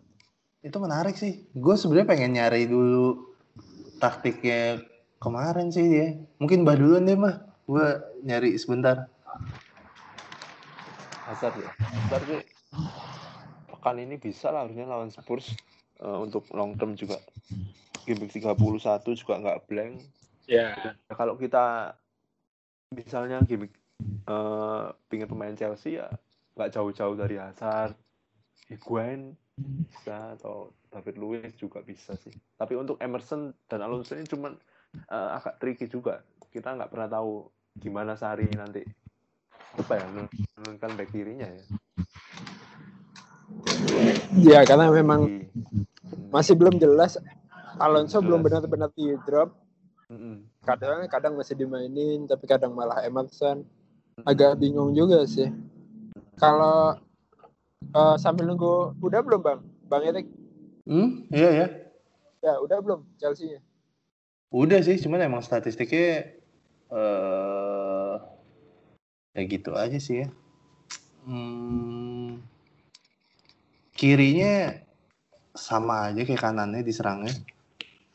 itu menarik sih gue sebenarnya pengen nyari dulu taktiknya kemarin sih dia mungkin bah duluan deh mah gue nyari sebentar Hazard ya. Hazard sih pekan ini bisa lah harusnya lawan Spurs Eh, untuk long term juga. Game week 31 juga nggak blank. Ya, Ya, kalau kita misalnya game eh pingin pemain Chelsea ya nggak jauh-jauh dari Hazard, Higuain bisa atau David Luiz juga bisa sih. Tapi untuk Emerson dan Alonso ini cuman eh, agak tricky juga. Kita nggak pernah tahu gimana Sari nanti apa ya menurunkan back kirinya ya. Ya karena memang masih belum jelas. Alonso Jelas. belum benar-benar di drop. Kadang kadang masih dimainin, tapi kadang malah Emerson. Agak bingung juga sih. Kalau eh, sambil nunggu, udah belum bang? Bang Erik, hmm iya ya ya udah belum Chelsea-nya? udah sih cuman emang statistiknya eh ya gitu aja sih ya hmm, kirinya sama aja kayak kanannya diserangnya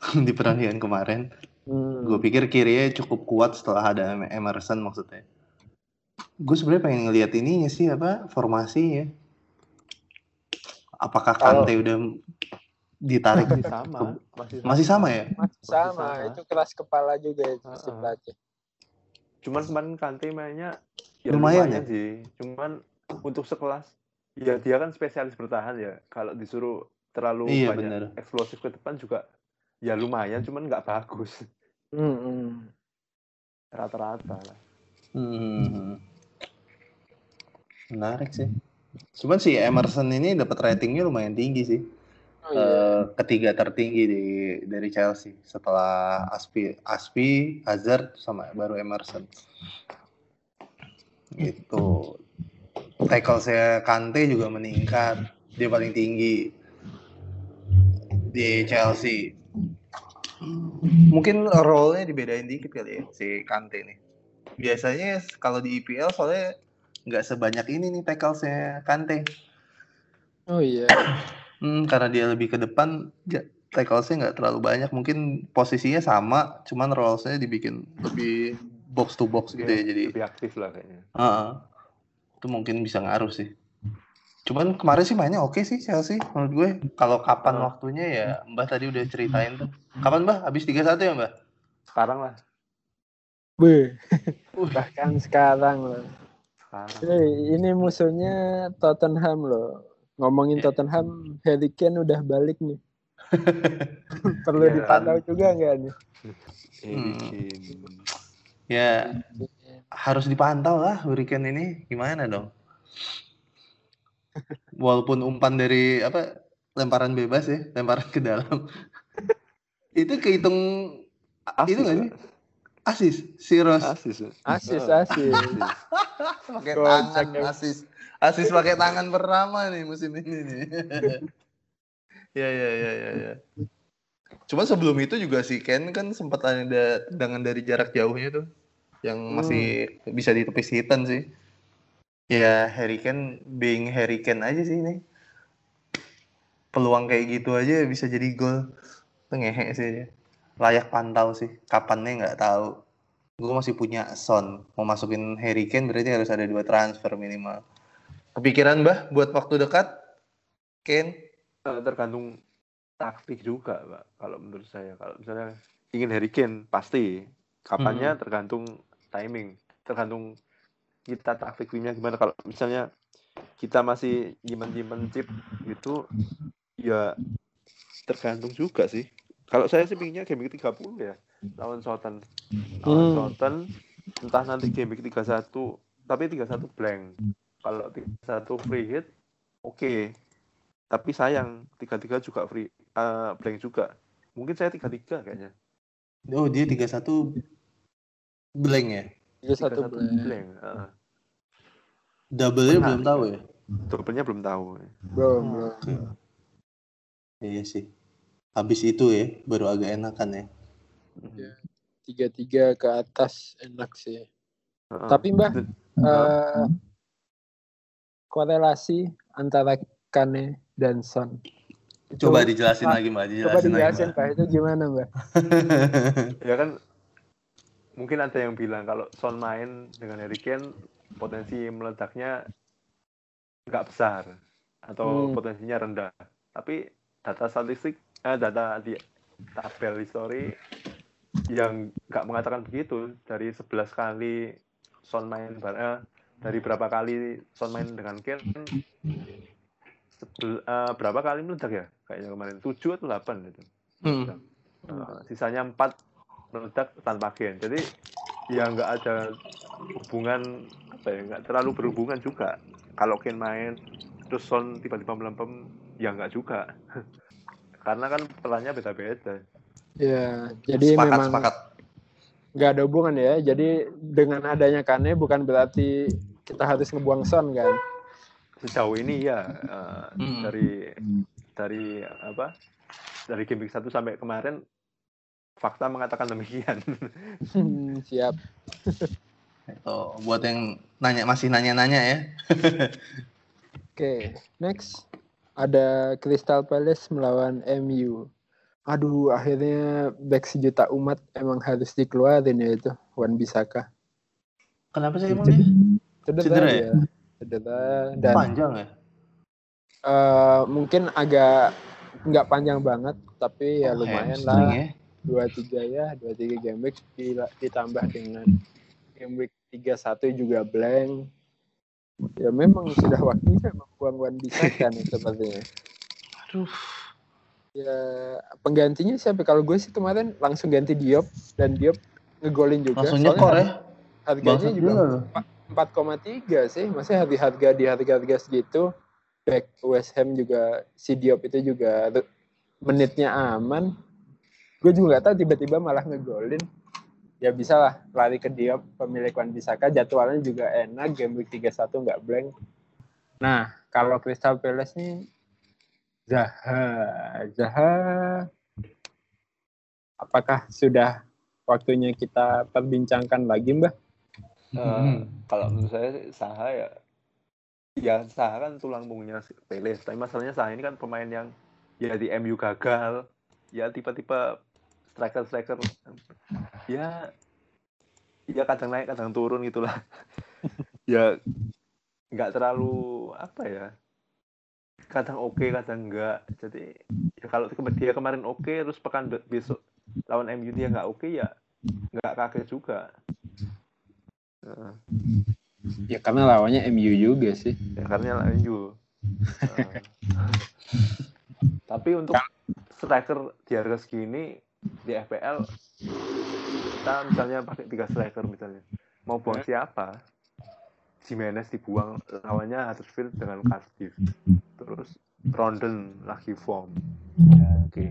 di pertandingan kemarin. Hmm. Gue pikir kirinya cukup kuat setelah ada Emerson maksudnya. Gue sebenarnya pengen ngelihat ininya sih apa formasinya. Apakah Kante udah ditarik? Masih sama. Masih sama. Masih sama ya? Masih sama, sama. itu keras kepala juga itu Heeh. pelatih. Cuman kemarin Kante mainnya ya Lumayan lumayan, sih. Cuman untuk sekelas ya dia kan spesialis bertahan ya. Kalau disuruh terlalu Iya, banyak bener. eksplosif ke depan juga ya lumayan cuman nggak bagus. Rata-rata lah. Hmm. Menarik sih. Cuman si Emerson ini dapat ratingnya lumayan tinggi sih. Oh iya. Eh, ketiga tertinggi di dari Chelsea setelah Aspi, Aspi, Hazard sama baru Emerson. Gitu. Tackle saya Kante juga meningkat. Dia paling tinggi di Chelsea. Mungkin role-nya dibedain dikit kali ya si Kante nih. Biasanya kalau di EPL soalnya nggak sebanyak ini nih tackle saya Kante. Oh iya. Hmm, karena dia lebih ke depan, ja- tackles-nya nggak terlalu banyak. Mungkin posisinya sama, cuman roles-nya dibikin lebih box to box gitu ya. Jadi, lebih aktif lah kayaknya. Heeh. Itu mungkin bisa ngaruh sih. Cuman kemarin sih mainnya oke sih Chelsea menurut gue. Kalau kapan Heeh. waktunya ya Mbah tadi udah ceritain tuh. Kapan Mbah? Habis 3-1 ya Mbah? Sekarang lah. Beuh. Bahkan sekarang loh. Sekarang. Ini, ini musuhnya Tottenham loh. Ngomongin Ya. Tottenham, Harry Kane udah balik nih. Perlu Ya, dipantau juga nggak nih? Hmm. Ya harus dipantau lah Hurricane ini. Gimana dong? Walaupun umpan dari apa lemparan bebas ya, lemparan ke dalam. itu kehitung Asis, itu nggak sih? Asis, si Ros. Asis. Asis, asis. pakai tangan asis asis pakai tangan pertama nih musim ini nih ya ya ya ya ya cuma sebelum itu juga si Ken kan sempat ada tendangan dari jarak jauhnya tuh yang masih bisa ditepis hitan sih. Ya Harry Kane being Harry Kane aja sih ini. Peluang kayak gitu aja bisa jadi gol. Itu ngehe sih dia. layak pantau sih. Kapannya nggak tahu. Gue masih punya Son. Mau masukin Harry Kane berarti harus ada dua transfer minimal. Kepikiran bah buat waktu dekat? Kane? Eh, tergantung taktik juga, Pak. Kalau menurut saya, kalau misalnya ingin Harry Kane pasti. Kapannya tergantung timing, tergantung kita taktik timnya gimana. Kalau misalnya kita masih nyimpen-nyimpen chip gitu, ya tergantung juga sih. Kalau saya sih pinginnya game week 30 ya lawan Southampton. Lawan Hmm. Southampton entah nanti game week 31 tapi 31 blank. Kalau 31 free hit oke. Tapi sayang 33 juga free eh, blank juga. Mungkin saya 33 kayaknya. oh dia 31 blank ya Tiga satu 31 bulan. blank. heeh. double-nya belum tahu ya Double-nya belum tahu. Belum, belum. iya sih habis itu ya baru agak enakan ya Iya. Tiga-tiga ke atas enak sih. Heeh. Tapi Mbah, Dan- eh, korelasi antara Kane dan Son. Itu- coba dijelasin Ah, lagi mbak Coba dijelasin dijelasin lagi Pak, itu gimana Mbak? mbak ya kan mungkin ada yang bilang kalau Son main dengan Harry Kane potensi meledaknya nggak besar atau Hmm. potensinya rendah tapi data statistik eh, data di tabel history yang nggak mengatakan begitu dari 11 kali Son main eh, dari berapa kali Son main dengan Kane sebel- eh, berapa kali meledak ya kayaknya kemarin 7 atau 8 itu Hmm. Uh, sisanya empat meledak tanpa gen. Jadi ya nggak ada hubungan apa ya nggak terlalu berhubungan juga. Kalau Ken main terus Son tiba-tiba melempem ya nggak juga. Karena kan perannya beda-beda. Ya, jadi sepakat memang sepakat nggak ada hubungan ya. Jadi dengan adanya Kane bukan berarti kita harus ngebuang Son kan? Sejauh ini ya uh, Hmm. dari dari apa dari game week 1 sampai kemarin fakta mengatakan demikian. Hmm, Siap. Tuh, buat yang nanya masih nanya-nanya ya Oke, next ada Crystal Palace melawan MU. aduh akhirnya back sejuta umat emang harus dikeluarin ya itu Wan Bisaka. Kenapa sih emangnya? Cedera, Cedera ya? Cedera dan Panjang ya? eh, mungkin agak nggak panjang banget tapi ya Oh, lumayan lah ya. Dua tiga ya dua tiga game week ditambah dengan game week tiga satu juga blank. Ya memang sudah waktunya membuang Wan Bisaka nih sepertinya Aduh. ya penggantinya siapa? Kalau gue sih kemarin langsung ganti Diop dan Diop ngegolin juga. Langsung nyekor ya. harganya juga juga loh. 4,3 sih. Masih harga harga di harga harga segitu. Back West Ham juga si Diop itu juga menitnya aman gue juga gak tahu tiba-tiba malah ngegolin. Ya bisa lah lari ke Diop pemilik Wan Bisaka jadwalnya juga enak game week 31 nggak blank. Nah kalau Crystal Palace nih Zaha Zaha. Apakah sudah waktunya kita perbincangkan lagi mbak Eh, Hmm. kalau menurut saya Saha ya ya Saha kan tulang punggungnya si Peles tapi masalahnya Saha ini kan pemain yang ya di MU gagal ya tipe-tipe striker striker ya ya kadang naik kadang turun gitulah ya nggak terlalu apa ya kadang oke kadang enggak jadi ya kalau dia kemarin oke terus pekan be- besok lawan MU dia nggak oke ya nggak kaget juga Heeh. Ya karena lawannya MU juga sih. ya karena MU Heeh. tapi untuk striker di harga segini di FPL kita misalnya pakai tiga striker misalnya. Mau buang siapa? Jimenez dibuang lawannya Huddersfield dengan Cardiff. Terus Rondon lagi form. Ya, oke.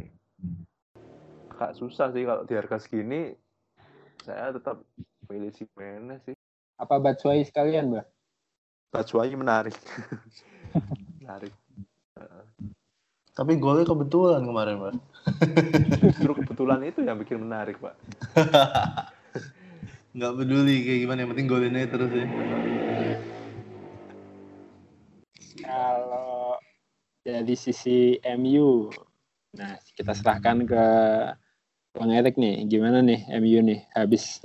Agak susah sih kalau di harga segini saya tetap pilih Jimenez sih. Apa Batshuayi sekalian, Mbak? Batshuayi menarik. Menarik Tapi golnya kebetulan kemarin, Pak. justru kebetulan itu yang bikin menarik pak Nggak peduli kayak gimana, yang penting golin aja terus ya. Kalau dari sisi MU, nah kita serahkan ke Bang Erik nih, gimana nih MU nih habis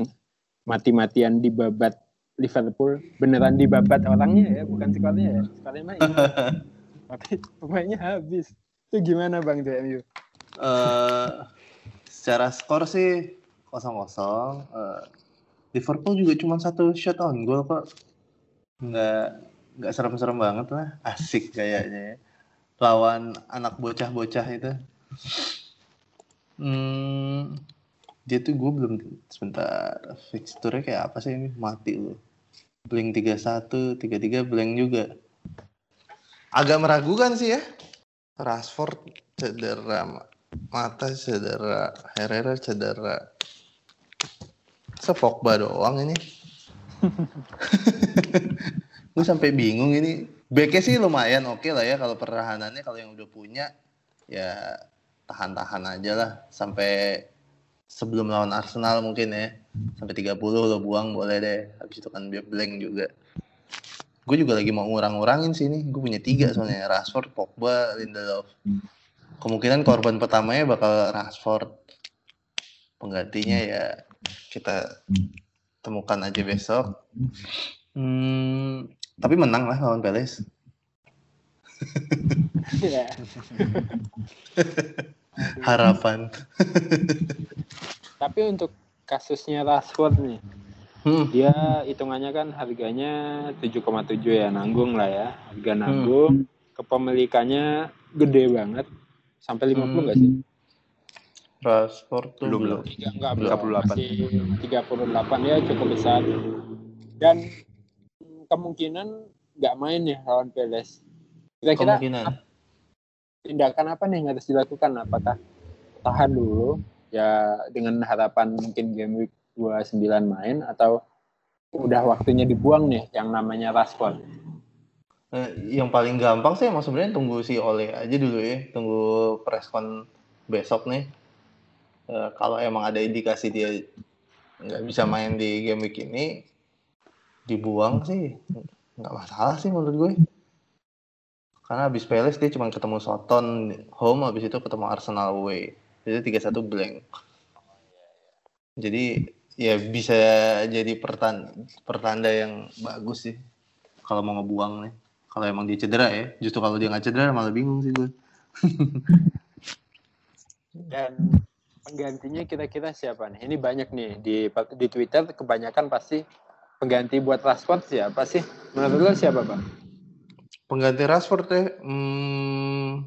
mati-matian dibabat Liverpool, beneran dibabat orangnya ya, bukan squadnya ya, squadnya main. Tapi pemainnya habis. Itu gimana Bang di MU? Eh, secara skor sih kosong-kosong. Eh, Liverpool juga cuma satu shot on goal kok. Nggak nggak serem-serem banget lah. Asik kayaknya ya. Lawan anak bocah-bocah itu. Hmm, dia tuh gue belum sebentar fixture kayak apa sih ini mati lu. Blank 31, 33 blank juga. Agak meragukan sih ya. Rashford cedera, mata cedera, Herrera cedera. Sepogba doang ini. Gue sampai bingung ini. Backnya sih lumayan oke lah ya kalau pertahanannya kalau yang udah punya ya tahan-tahan aja lah sampai sebelum lawan Arsenal mungkin ya sampai 30 lo buang boleh deh habis itu kan blank juga gue juga lagi mau ngurang-ngurangin sih ini. Gue punya tiga soalnya Rashford, Pogba, Lindelof. Kemungkinan korban pertamanya bakal Rashford. Penggantinya ya kita temukan aja besok. Hmm, tapi menang lah lawan Palace. Ya. harapan. Tapi untuk kasusnya Rashford nih, hmm. dia hitungannya kan harganya 7,7 ya nanggung lah ya harga nanggung kepemilikannya gede banget sampai 50 Hmm. nggak sih? Rashford tuh Belum, belum. Tiga, enggak, Belum. belum. 38. Masih 38 ya cukup besar dan kemungkinan nggak main ya lawan Palace. Kira-kira Kemungkinan. tindakan apa nih yang harus dilakukan? Apakah tahan dulu ya dengan harapan mungkin game week 29 main atau udah waktunya dibuang nih yang namanya Rashford? Eh, yang paling gampang sih emang sebenarnya tunggu si Ole aja dulu ya, tunggu preskon besok nih. Eh, kalau emang ada indikasi dia nggak bisa main di game week ini, dibuang sih nggak masalah sih menurut gue. Karena habis Palace dia cuma ketemu Soton home, habis itu ketemu Arsenal away. Jadi 3-1 blank. Jadi ya bisa jadi pertanda, pertanda yang bagus sih kalau mau ngebuang nih. Kalau emang dia cedera ya. Justru kalau dia nggak cedera malah bingung sih gue. Dan penggantinya kira-kira siapa nih? Ini banyak nih di di Twitter kebanyakan pasti pengganti buat Rashford siapa sih? Menurut lo siapa, Bang? Pengganti Rashford ya. Hmm,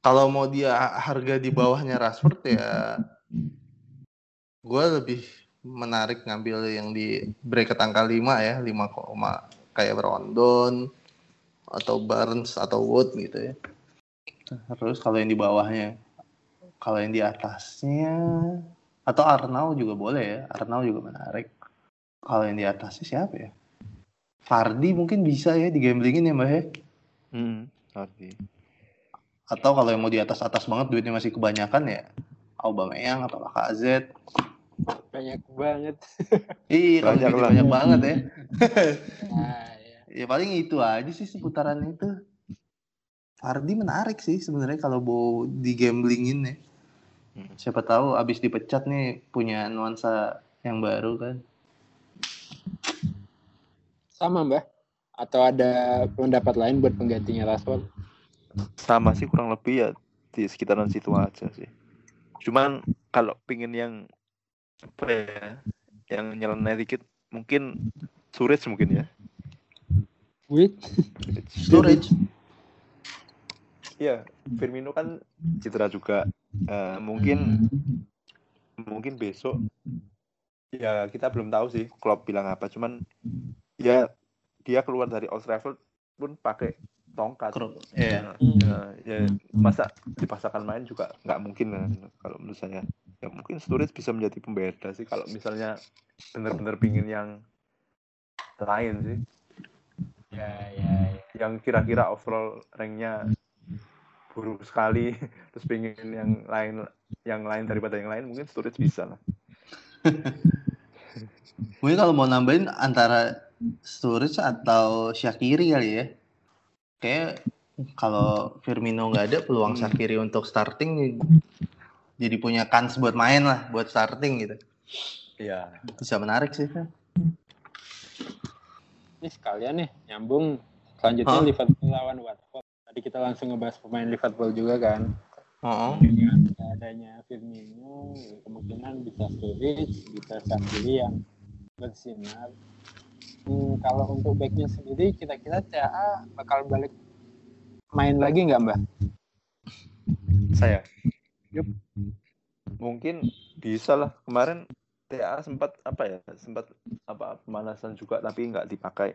kalau mau dia harga di bawahnya Rashford ya gue lebih menarik ngambil yang di bracket angka 5 ya 5, kayak Rondon atau Barnes atau Wood gitu ya. Terus kalau yang di bawahnya kalau yang di atasnya atau Arnau juga boleh ya Arnau juga menarik. Kalau yang di atasnya siapa ya? Fardi mungkin bisa ya di gamblingin ya mbak ya? Hmm, Fardi atau kalau yang mau di atas atas banget duitnya masih kebanyakan ya Aubameyang atau Lacazette banyak banget. Iya Banyak banyak, lah. banyak banget ya. Nah, ya. ya paling itu aja sih seputaran itu. Fardi menarik sih sebenarnya kalau mau di gamblingin ya. Hmm. siapa tahu abis dipecat nih punya nuansa yang baru kan. Sama mbak. Atau ada pendapat lain buat penggantinya Rashford? Sama sih kurang lebih ya di sekitaran situ aja sih. Cuman kalau pingin yang apa ya yang nyeleneh dikit mungkin Surit mungkin ya Wait storage Iya, Firmino kan cedera juga. Eh, mungkin mungkin besok ya kita belum tahu sih Klopp bilang apa. Cuman ya dia keluar dari Old Trafford pun pakai tongkat. Kro- iya. Nah, ya, ya masa dipaksakan main juga nggak mungkin kan kalau menurut saya. Ya mungkin Sturridge bisa menjadi pembeda sih kalau misalnya benar-benar pingin yang lain sih. ya ya, ya. yang kira-kira overall ranknya buruk sekali terus pengen yang lain yang lain daripada yang lain mungkin storage bisa lah mungkin kalau mau nambahin antara storage atau Shakiri kali ya kayak kalau Firmino nggak ada peluang Hmm. Shakiri untuk starting jadi punya kans buat main lah buat starting gitu. Iya. Bisa menarik sih. Ini sekalian nih nyambung. Selanjutnya Hah? Liverpool lawan Watford. Tadi kita langsung ngebahas pemain Liverpool juga kan. Oh dengan adanya Firmino kemungkinan bisa Sturridge bisa Shaqiri yang bersinar. Hmm, kalau untuk backnya sendiri kira-kira CA bakal balik main lagi nggak mbak? saya Yup. mungkin bisa lah. Kemarin TA sempat apa ya? Sempat apa pemanasan juga tapi nggak dipakai.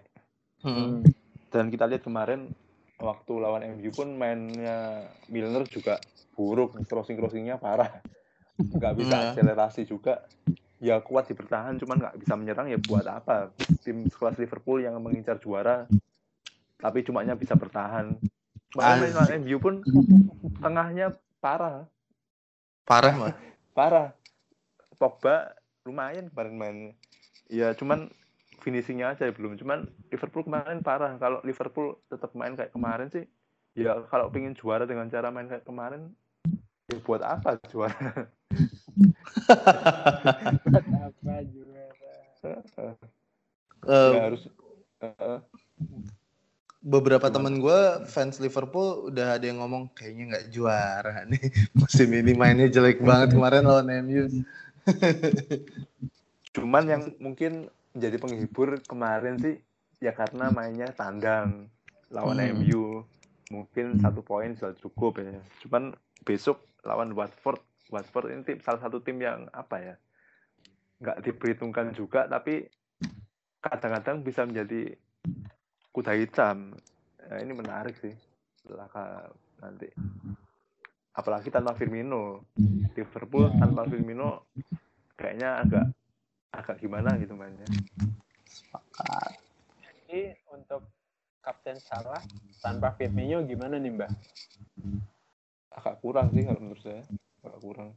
Hmm. dan kita lihat kemarin waktu lawan MU pun mainnya Milner juga buruk crossing crossingnya parah. Nggak bisa Hmm, akselerasi juga. Ya kuat di bertahan cuman nggak bisa menyerang ya buat apa? Tim sekelas Liverpool yang mengincar juara tapi cumanya bisa bertahan. Main lawan MU pun tengahnya parah parah mah parah. Pogba lumayan kemarin mainnya. Ya cuman finishingnya aja belum. Cuman Liverpool kemarin parah. Kalau Liverpool tetap main kayak kemarin sih ya kalau pengen juara dengan cara main kayak kemarin ya buat apa juara? Apa juga Eh, ya harus eh, beberapa temen gue fans Liverpool udah ada yang ngomong kayaknya nggak juara nih. Musim ini mainnya jelek banget kemarin lawan MU cuman yang mungkin menjadi penghibur kemarin sih ya karena mainnya tandang lawan Hmm. MU mungkin satu poin sudah cukup ya. Cuman besok lawan Watford Watford ini tim, salah satu tim yang apa ya nggak diperhitungkan juga tapi kadang-kadang bisa menjadi kuda hitam Nah, ini menarik sih Laka nanti. Apalagi tanpa Firmino. Liverpool tanpa Firmino kayaknya agak agak gimana gitu mainnya. Sepakat. Jadi untuk Kapten Salah tanpa Firmino gimana nih mbak? agak kurang sih kalau menurut saya. Agak kurang.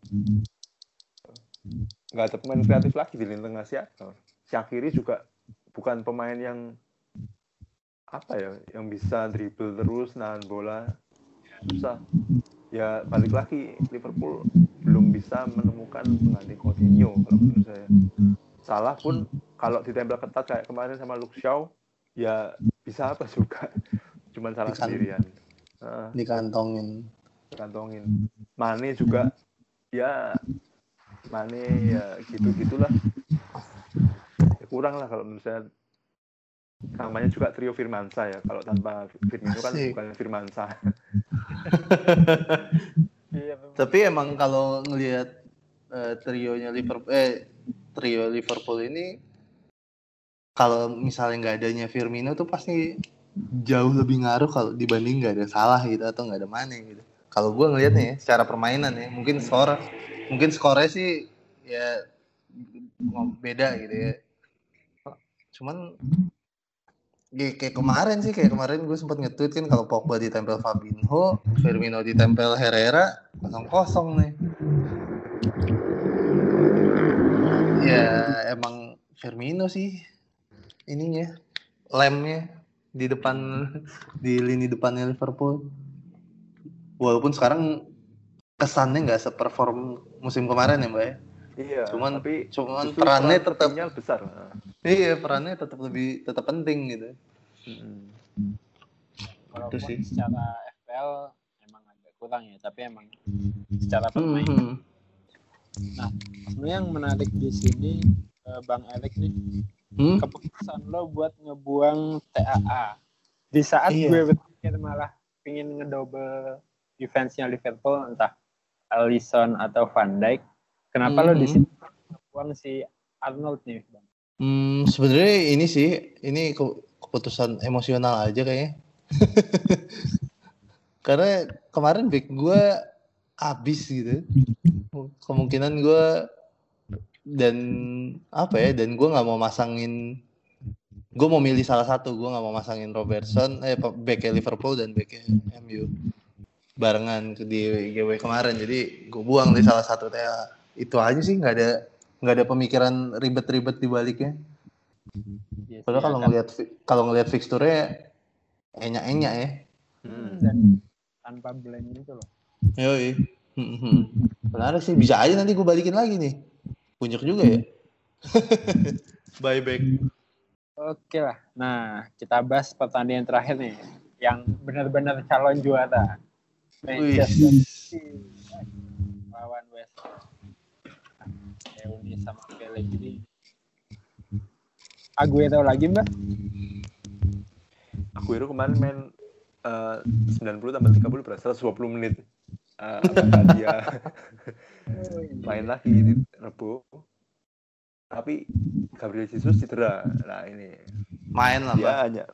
Nggak ada pemain kreatif lagi di lini tengah siapa. Syakiri juga bukan pemain yang apa ya yang bisa dribble terus nahan bola susah ya balik lagi Liverpool belum bisa menemukan pengganti Coutinho kalau menurut saya. Salah pun kalau ditempel ketat kayak kemarin sama Luke Shaw, ya bisa apa juga. Cuman salah Dikan- sendirian. Heeh, Dikantongin. kantongin. Mane juga ya Mane ya gitu-gitulah. Ya, kurang lah kalau menurut saya namanya juga trio Firmansa ya. Kalau tanpa Firmino kan Asik. bukan Firmansa. Iya, Tapi emang kalau ngelihat eh, trionya Liverpool eh trio Liverpool ini kalau misalnya nggak adanya Firmino tuh pasti jauh lebih ngaruh kalau dibanding nggak ada salah gitu atau nggak ada Mane gitu. Kalau gue ngelihatnya ya secara permainan ya mungkin skor mungkin skornya sih ya beda gitu ya. Cuman kayak kemarin sih kayak kemarin gue sempat nge-tweet kan kalau Pogba ditempel Fabinho, Firmino ditempel Herrera kosong kosong nih. Ya emang Firmino sih ininya lemnya di depan di lini depannya Liverpool. Walaupun sekarang kesannya nggak seperform musim kemarin ya mbak ya. Iya, Cuman- tapi Cuman perannya peran tetap besar. Nah. iya perannya tetap lebih tetap penting gitu. Mm-mm. Walaupun sih. secara FPL emang agak kurang ya, tapi emang secara permainan. Mhm. Sebenarnya yang menarik di sini eh, Bang Alek nih Hmm? keputusan lo buat ngebuang TAA di saat Iya. gue berpikir malah pingin ngedouble defense-nya Liverpool entah Alisson atau Van Dijk kenapa lo di sini ngebuang si Arnold nih Bang Hmm, sebenarnya ini sih, ini ke- keputusan emosional aja kayaknya. Karena kemarin back gue abis gitu. Kemungkinan gue dan apa ya, dan gue nggak mau masangin, gue mau milih salah satu, gue nggak mau masangin Robertson, eh back Liverpool dan back MU barengan di GW kemarin. Jadi gue buang di salah satu. Ya, itu aja sih, nggak ada nggak ada pemikiran ribet-ribet di baliknya. Iya sih, Padahal kalau ya, ngelihat kalau ngelihat fixture-nya enyak-enyak ya. Mm. dan tanpa blend gitu loh Yoi. Hmm, Menarik sih, bisa aja nanti gue balikin lagi nih. Puncak juga ya. Buyback. oke lah nah kita bahas pertandingan terakhir nih yang benar-benar calon juara Manchester City lawan West Ham. Reuni sama Pellegrini. Aguero lagi mbak? Aguero kemarin main eh, 90 tambah 30 berarti 120 menit. Eh, apakah dia main lagi di Rebo? Tapi Gabriel Jesus cedera. Nah ini Main lah, dia Mbak. hanya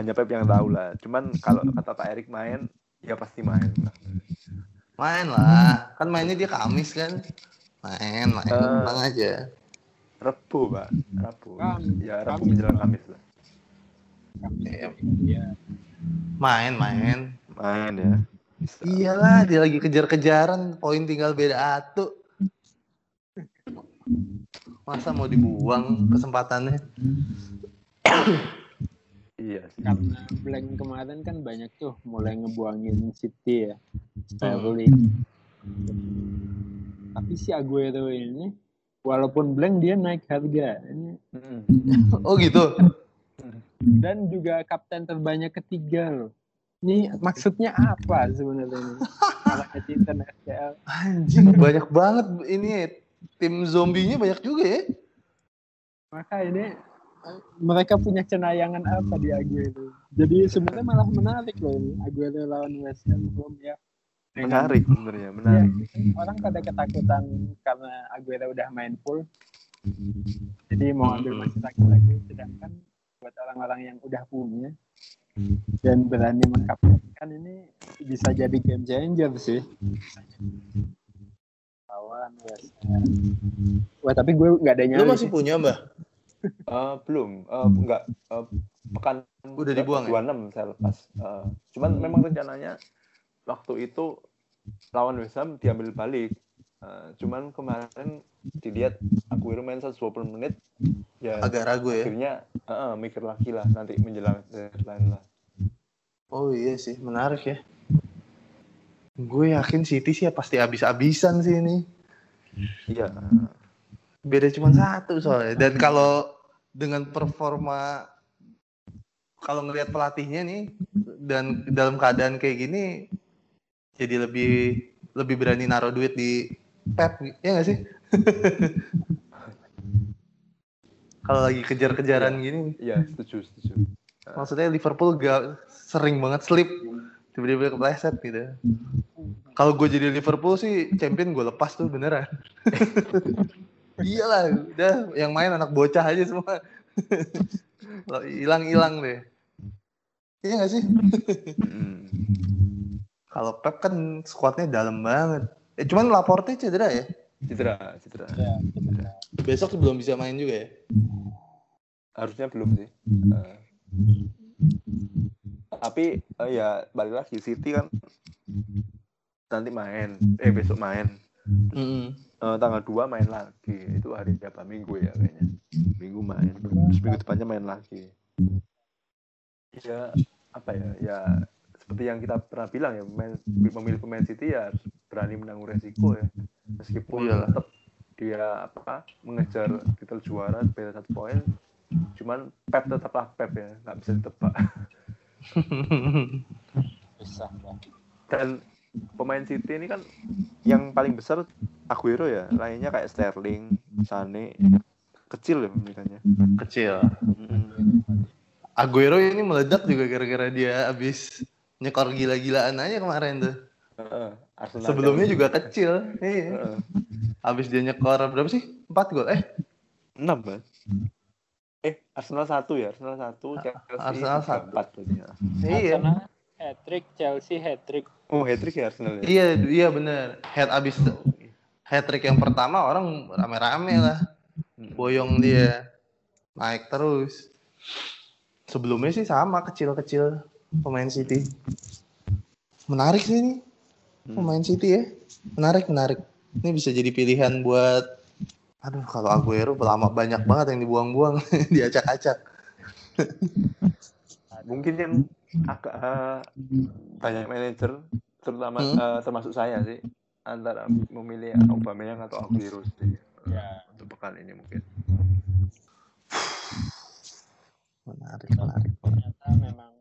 hanya Pep yang tahu lah. Cuman kalau kata Pak Erik main, ya pasti main. Main lah. Kan mainnya dia Kamis kan. Main, main. Tenang aja. Rebo, Pak. Rebo. Kamis. Ya Rebo Kamis. menjelang Kamis lah. Iya. Iya. Main, main. Main ya. Iyalah, dia lagi kejar-kejaran, poin tinggal beda satu. Masa mau dibuang kesempatannya? Iya sih. Karena blank kemarin kan banyak tuh mulai ngebuangin City ya. Sterling. Tapi si Aguero ini walaupun blank dia naik harga. Ini Mm. Oh gitu. dan juga kapten terbanyak ketiga loh. Ini maksudnya apa sebenarnya ini? Anjing, banyak banget ini tim zombinya banyak juga ya. Maka ini mereka punya cenayangan apa di Aguero. Jadi sebenarnya malah menarik loh ini Aguero lawan West Ham home ya. Menarik sebenarnya, menarik. orang pada ketakutan karena Aguero udah main full. Jadi mau ambil masih lagi lagi sedangkan buat orang-orang yang udah punya dan berani mengkaptenkan ini bisa jadi game changer sih. Lawan West Ham. Wah tapi gue nggak ada Lu nyali. masih sih. punya, Mbah? Eh, belum, Eh, enggak Eh, pekan Udah dibuang ya? 26 saya lepas. Eh, cuman memang rencananya waktu itu lawan West Ham diambil balik. Eh, cuman kemarin dilihat Aguero main 120 menit ya Agak ragu ya. akhirnya eh, eh, mikir lagi lah nanti menjelang deadline lah. Oh iya sih, menarik ya. Gue yakin City sih ya pasti abis-abisan sih ini. Iya. Beda cuma satu soalnya. Dan kalau dengan performa kalau ngelihat pelatihnya nih dan dalam keadaan kayak gini jadi lebih lebih berani naruh duit di Pep ya nggak sih? kalau lagi kejar-kejaran gini. Iya, setuju, setuju. maksudnya Liverpool gak sering banget slip tiba-tiba kepleset gitu. Kalau gue jadi Liverpool sih champion gue lepas tuh beneran. Iyalah udah yang main anak bocah aja semua. Hilang-hilang deh. Iya gak sih? Mm. Kalau Pep kan skuadnya dalam banget eh, cuman Laporte cedera ya Cedera, cedera. Ya, besok belum bisa main juga ya Harusnya belum sih. Eh, tapi eh, ya balik lagi City kan nanti main, eh besok main. Mm-mm. Eh, tanggal 2 main lagi. Itu hari apa? Minggu ya kayaknya. Minggu main. Terus minggu depannya main lagi. Ya apa ya? Ya seperti yang kita pernah bilang ya, pemain, memilih pemain City ya harus berani menanggung resiko ya. Meskipun Iyalah. tetap dia apa mengejar titel juara beda satu poin, cuman Pep tetaplah Pep ya, nggak bisa ditebak. Bang. Dan pemain City ini kan yang paling besar Aguero ya, lainnya kayak Sterling, Sane, kecil ya pemilikannya. kecil Aguero ini meledak juga gara-gara dia abis nyekor gila-gilaan aja kemarin tuh. Heeh, Arsenal Sebelumnya juga kecil. Iya. Heeh. Abis dia nyekor berapa sih? Empat gol. Eh, enam kan? Eh, Arsenal satu ya, Arsenal satu, Chelsea Arsenal tiga, satu. empat berarti ya. iya. Arsenal hat-trick, Chelsea hat-trick. Oh, hat-trick ya Arsenal ya? Iya, iya bener. Head abis hat trick yang pertama orang rame-rame lah. Hmm. Boyong dia naik terus. Sebelumnya sih sama kecil-kecil pemain City. Menarik sih ini Hmm. pemain City ya. Menarik, menarik. Ini bisa jadi pilihan buat Aduh, kalau Aguero lama banyak banget yang dibuang-buang, diacak-acak. Mungkin yang agak eh, banyak manajer, terutama Hmm. eh, termasuk saya sih, antara memilih Aubameyang atau Aguero sih. Ya, Untuk pekan ini mungkin. Menarik, menarik. ternyata memang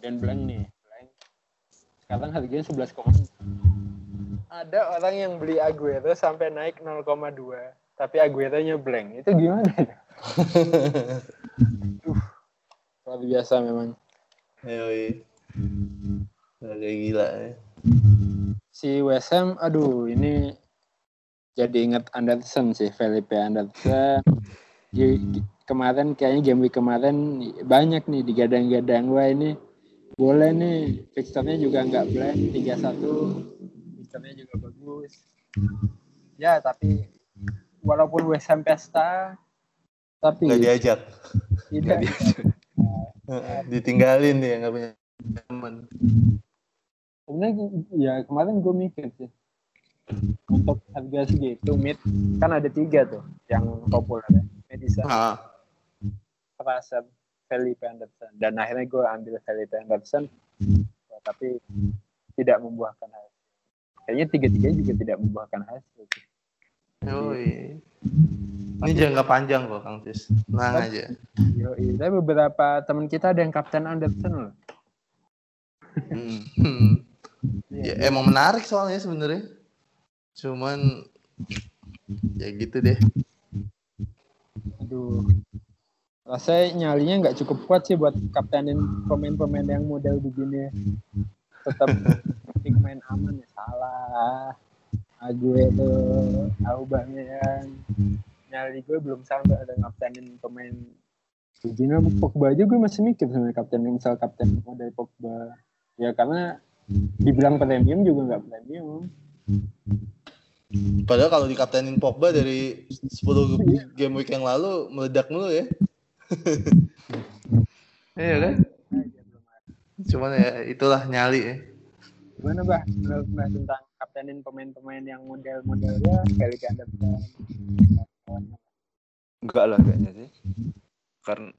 dan blank nih. Blank. Sekarang harganya 11, ada orang yang beli Aguero sampai naik 0,2 tapi Aguero-nya blank. Itu gimana? ya? Duh, luar biasa memang. Yoi. Kayak gila ya. Si West Ham, aduh ini jadi ingat Anderson sih, Felipe Anderson. Kemarin kayaknya game week kemarin banyak nih digadang-gadang. Wah ini boleh nih. Fixturnya juga nggak blank 3-1 fixturnya juga bagus. Ya tapi walaupun West Ham pesta tapi Nggak diajak. tidak. Ditinggalin dia nggak punya teman. sebenarnya ya kemarin gue mikir sih untuk harga segitu mid kan ada tiga tuh yang populer ya Madison, Ah, Fraser, Felipe Anderson dan akhirnya gue ambil Felipe Anderson Ya, tapi tidak membuahkan hasil kayaknya tiga-tiganya juga tidak membuahkan hasil yoi. Ini jangka panjang kok Kang Tis. Tenang aja. Yoi. tapi beberapa teman kita ada yang Kapten Anderson loh Hmm. Ya, emang menarik soalnya sebenarnya. Cuman ya gitu deh. aduh rasanya nyalinya nggak cukup kuat sih buat kaptenin pemain-pemain yang model begini. Tetap penting main aman ya salah. Aguero Aubameyang nyali gue belum sampai ada kaptenin pemain begini. Pogba aja gue masih mikir sebenarnya kapten misal kapten model Pogba. Ya karena dibilang premium juga nggak premium. Padahal kalau dikaptenin Pogba dari 10 game week yang lalu meledak mulu ya. iya kan? Cuman ya itulah nyali ya. Gimana bah menurut Mbah tentang kaptenin pemain-pemain yang model-modelnya Felipe Anderson? Enggak lah kayaknya sih. Karena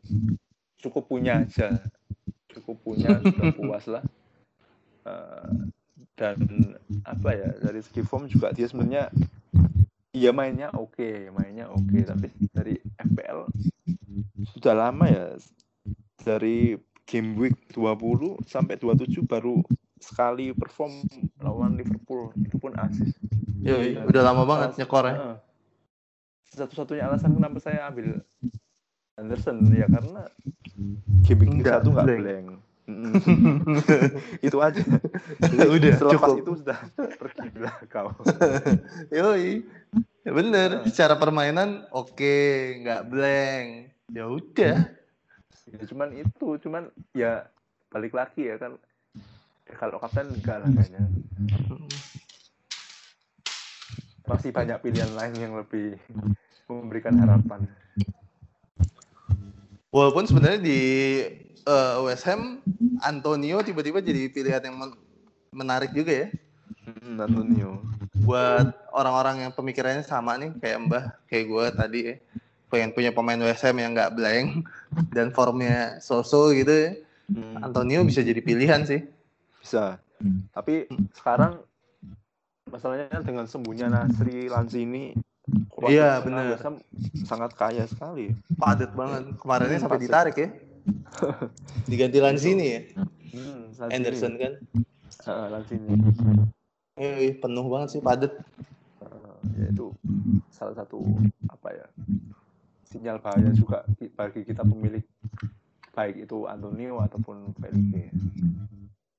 cukup punya aja. Cukup punya, sudah puas lah. Eh, dan apa ya, dari segi form juga dia sebenarnya Iya mainnya oke, mainnya oke, tapi dari FPL sudah lama ya dari game week 20 sampai 27 baru sekali perform lawan Liverpool itu pun asis. Yoi, udah lama banget nyekor ya. Satu-satunya alasan kenapa saya ambil Anderson ya karena game week Nggak satu nggak blank. itu aja. Udah, Selepas cukup. itu sudah pergilah kau. Yoi. Ya bener, secara permainan oke, nggak blank. Ya udah. Ya, cuman itu, cuman ya balik lagi ya kan. Ya, kalau kapten enggak lah kayaknya. Masih banyak pilihan lain yang lebih memberikan harapan. Walaupun sebenarnya di eh, West Ham Antonio tiba-tiba jadi pilihan yang men- menarik juga ya Hmm, Antonio. buat orang-orang yang pemikirannya sama nih kayak Mbah kayak gue tadi ya pengen punya pemain West Ham yang nggak blank dan formnya so-so gitu. Hmm, Antonio bisa jadi pilihan sih bisa. Tapi sekarang masalahnya dengan sembuhnya Nasri Lanzini Iya, Ham sangat kaya sekali. padat banget kemarinnya Hmm, sampai ditarik ya diganti Lanzini ya Hmm, Lanzini. Anderson kan Ah, Lanzini. Yoi, penuh banget sih padat Uh, ya itu salah satu apa ya sinyal bahaya juga bagi kita pemilik baik itu Antonio ataupun Felipe.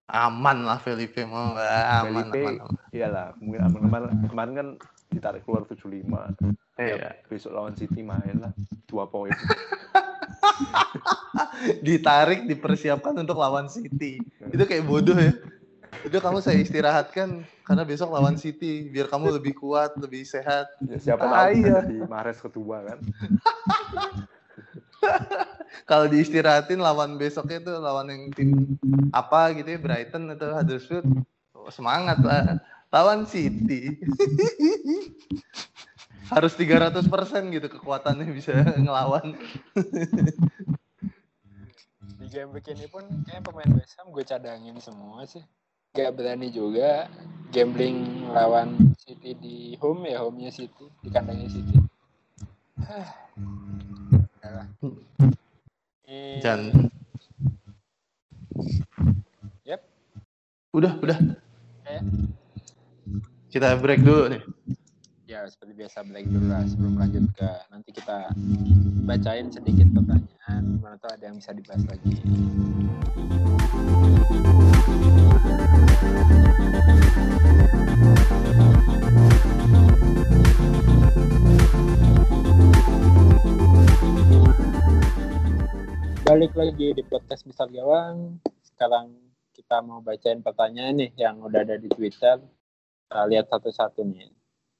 aman lah Felipe mau aman, Felipe aman, aman. iyalah mungkin aman. Kemarin, kemarin kan ditarik keluar 75 Iya. besok lawan City main lah dua poin. Ditarik dipersiapkan untuk lawan City. Itu kayak bodoh ya udah kamu saya istirahatkan karena besok lawan City. Biar kamu lebih kuat lebih sehat. Ya, siapa Ah, tahu iya. di Mahrez kedua kan? Kalau diistirahatin lawan besoknya tuh lawan yang tim apa gitu ya Brighton atau Huddersfield oh, semangat lah. Lawan City. Harus 300% gitu kekuatannya bisa ngelawan. Di game week ini pun kayak pemain West Ham gue cadangin semua sih. Gak berani juga gambling lawan City di home ya home-nya City di kandangnya City. Dan Yep. udah udah Eh. kita break dulu nih Ya seperti biasa break dulu lah sebelum lanjut ke nanti kita bacain sedikit pertanyaan mana tahu ada yang bisa dibahas lagi. Balik lagi di podcast besar gawang. Sekarang kita mau bacain pertanyaan nih yang udah ada di Twitter. Kita lihat satu-satu nih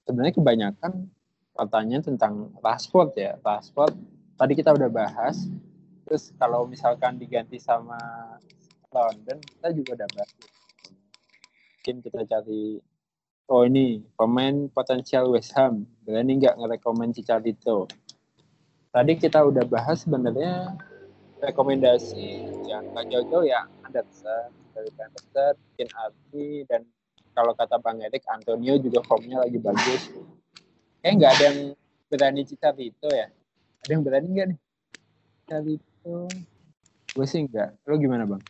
sebenarnya kebanyakan pertanyaan tentang Rashford ya. Rashford tadi kita udah bahas. Terus kalau misalkan diganti sama London, kita juga udah bahas. Mungkin kita cari oh ini pemain potensial West Ham. Berani nggak ngerekomen Chicharito? Tadi kita udah bahas sebenarnya rekomendasi yang nggak jauh-jauh ya Anderson, dari Anderson, mungkin Arti dan kalau kata Bang Erik, Antonio juga formnya lagi bagus. Kayak nggak ada yang berani Cicarito ya. Ada yang berani nggak nih? Cicarito. Gue sih nggak. Lo gimana Bang?